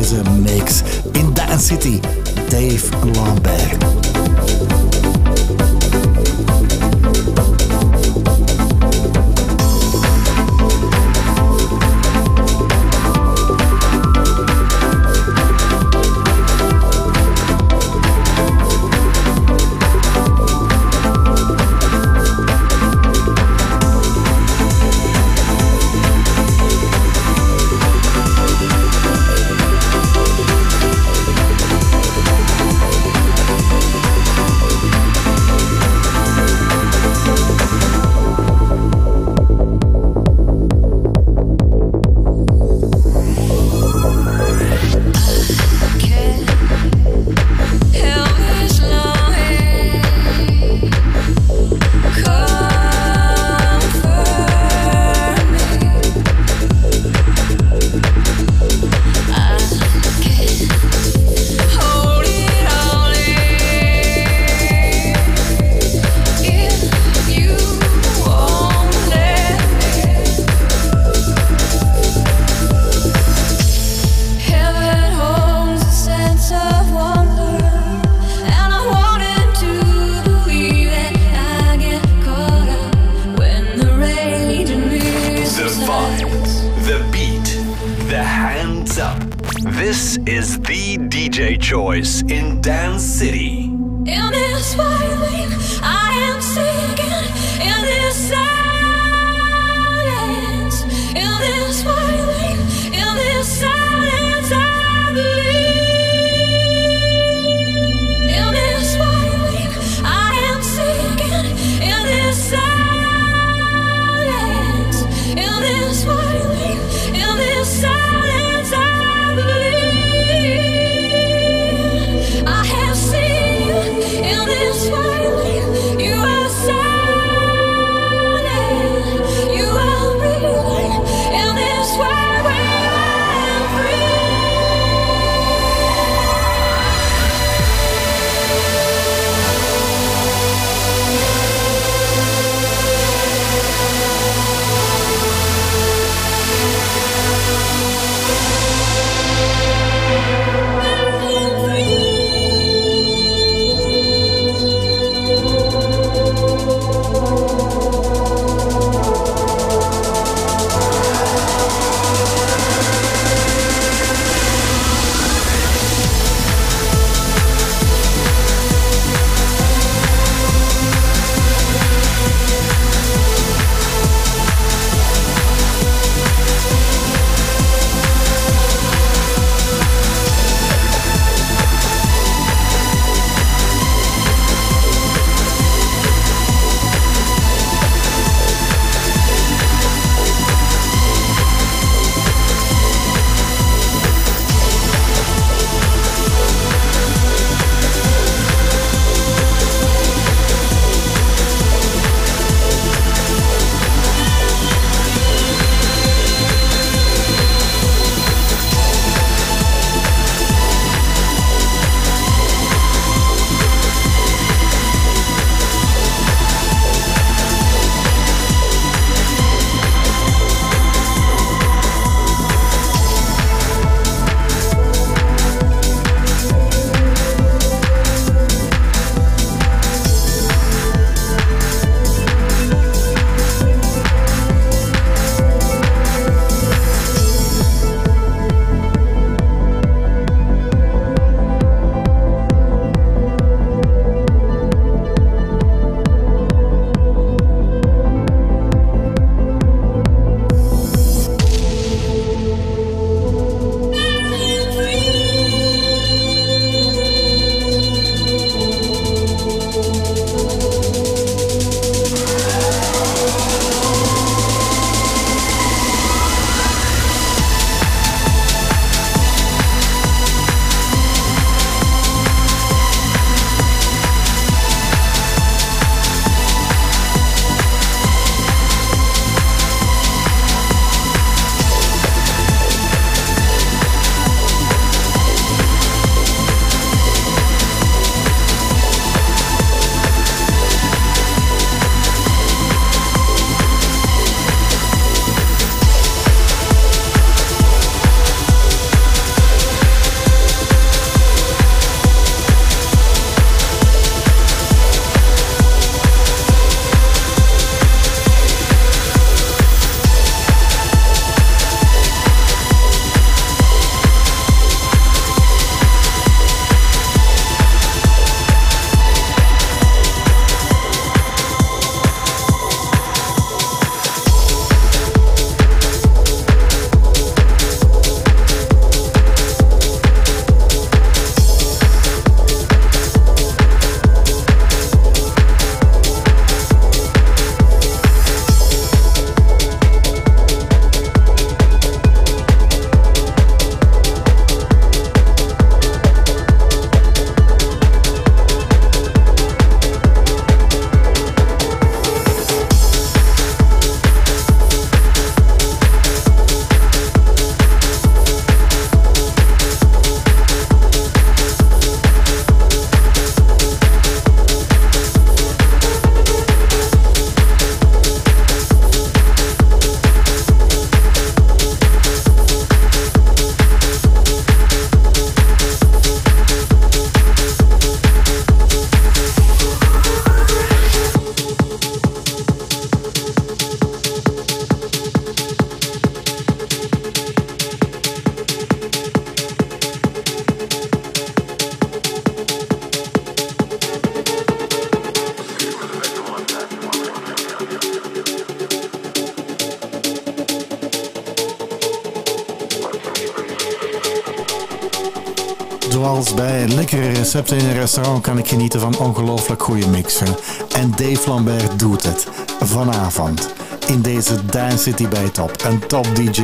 Speaker 2: genieten van ongelooflijk goede mixen. En Dave Lambert doet het. Vanavond. In deze Dance City bij Top. Een top DJ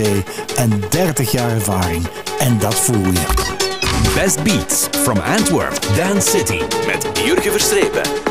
Speaker 2: en 30 jaar ervaring. En dat voel je.
Speaker 8: Best Beats from Antwerp, Dance City met Jurgen Verstrepen.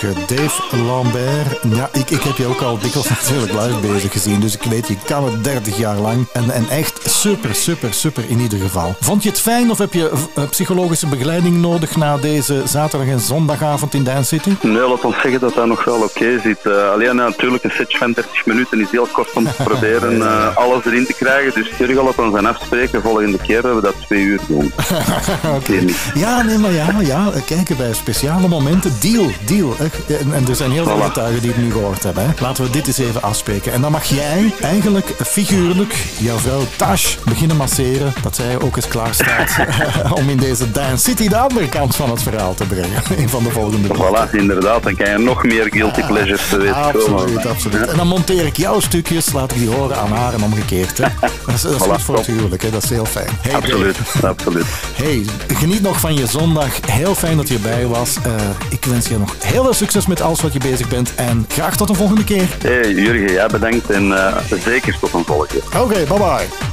Speaker 2: Dave Lambert. Ja, heb je ook al dikwijls natuurlijk live bezig gezien. Dus ik weet, je kan het 30 jaar lang. En, en echt super, super, super in ieder geval. Vond je het fijn of heb je eh, psychologische begeleiding nodig na deze zaterdag en zondagavond in Dance City?
Speaker 5: Nee, laat ons zeggen dat dat nog wel oké zit. Eh, alleen natuurlijk een setje van 30 minuten is heel kort om te [LAUGHS] proberen eh, alles erin te krijgen. Dus Jurgen laat ons dan afspreken. Volgende keer dat we dat twee uur doen. [LAUGHS]
Speaker 2: Ja, nee, maar ja, ja. Kijken bij speciale momenten. Deal, deal. En, en er zijn heel veel getuigen die het nu gehoord hebben. Hè. Laten we dit eens even afspreken. En dan mag jij eigenlijk figuurlijk jouw vrouw Tash beginnen masseren. Dat zij ook eens klaar staat [LAUGHS] om in deze Dance City de andere kant van het verhaal te brengen. [LAUGHS] Een van de volgende
Speaker 5: Voilà, inderdaad. Dan kan je nog meer guilty pleasures te weten komen.
Speaker 2: Absoluut, absoluut. En dan monteer ik jouw stukjes, laat ik die horen aan haar en omgekeerd. Hè. Dat is, dat is
Speaker 5: Voilà,
Speaker 2: goed voor het huwelijk, hè. dat is heel fijn. Hey,
Speaker 5: Absoluut, absoluut.
Speaker 2: Hey, geniet nog van je zondag. Heel fijn dat je erbij was. Eh, ik wens je nog heel veel succes met alles wat je bezig bent. En graag tot de volgende keer.
Speaker 5: Hey, Jurgen, jij bedankt en eh, zeker tot een volgende keer.
Speaker 2: Oké, bye bye.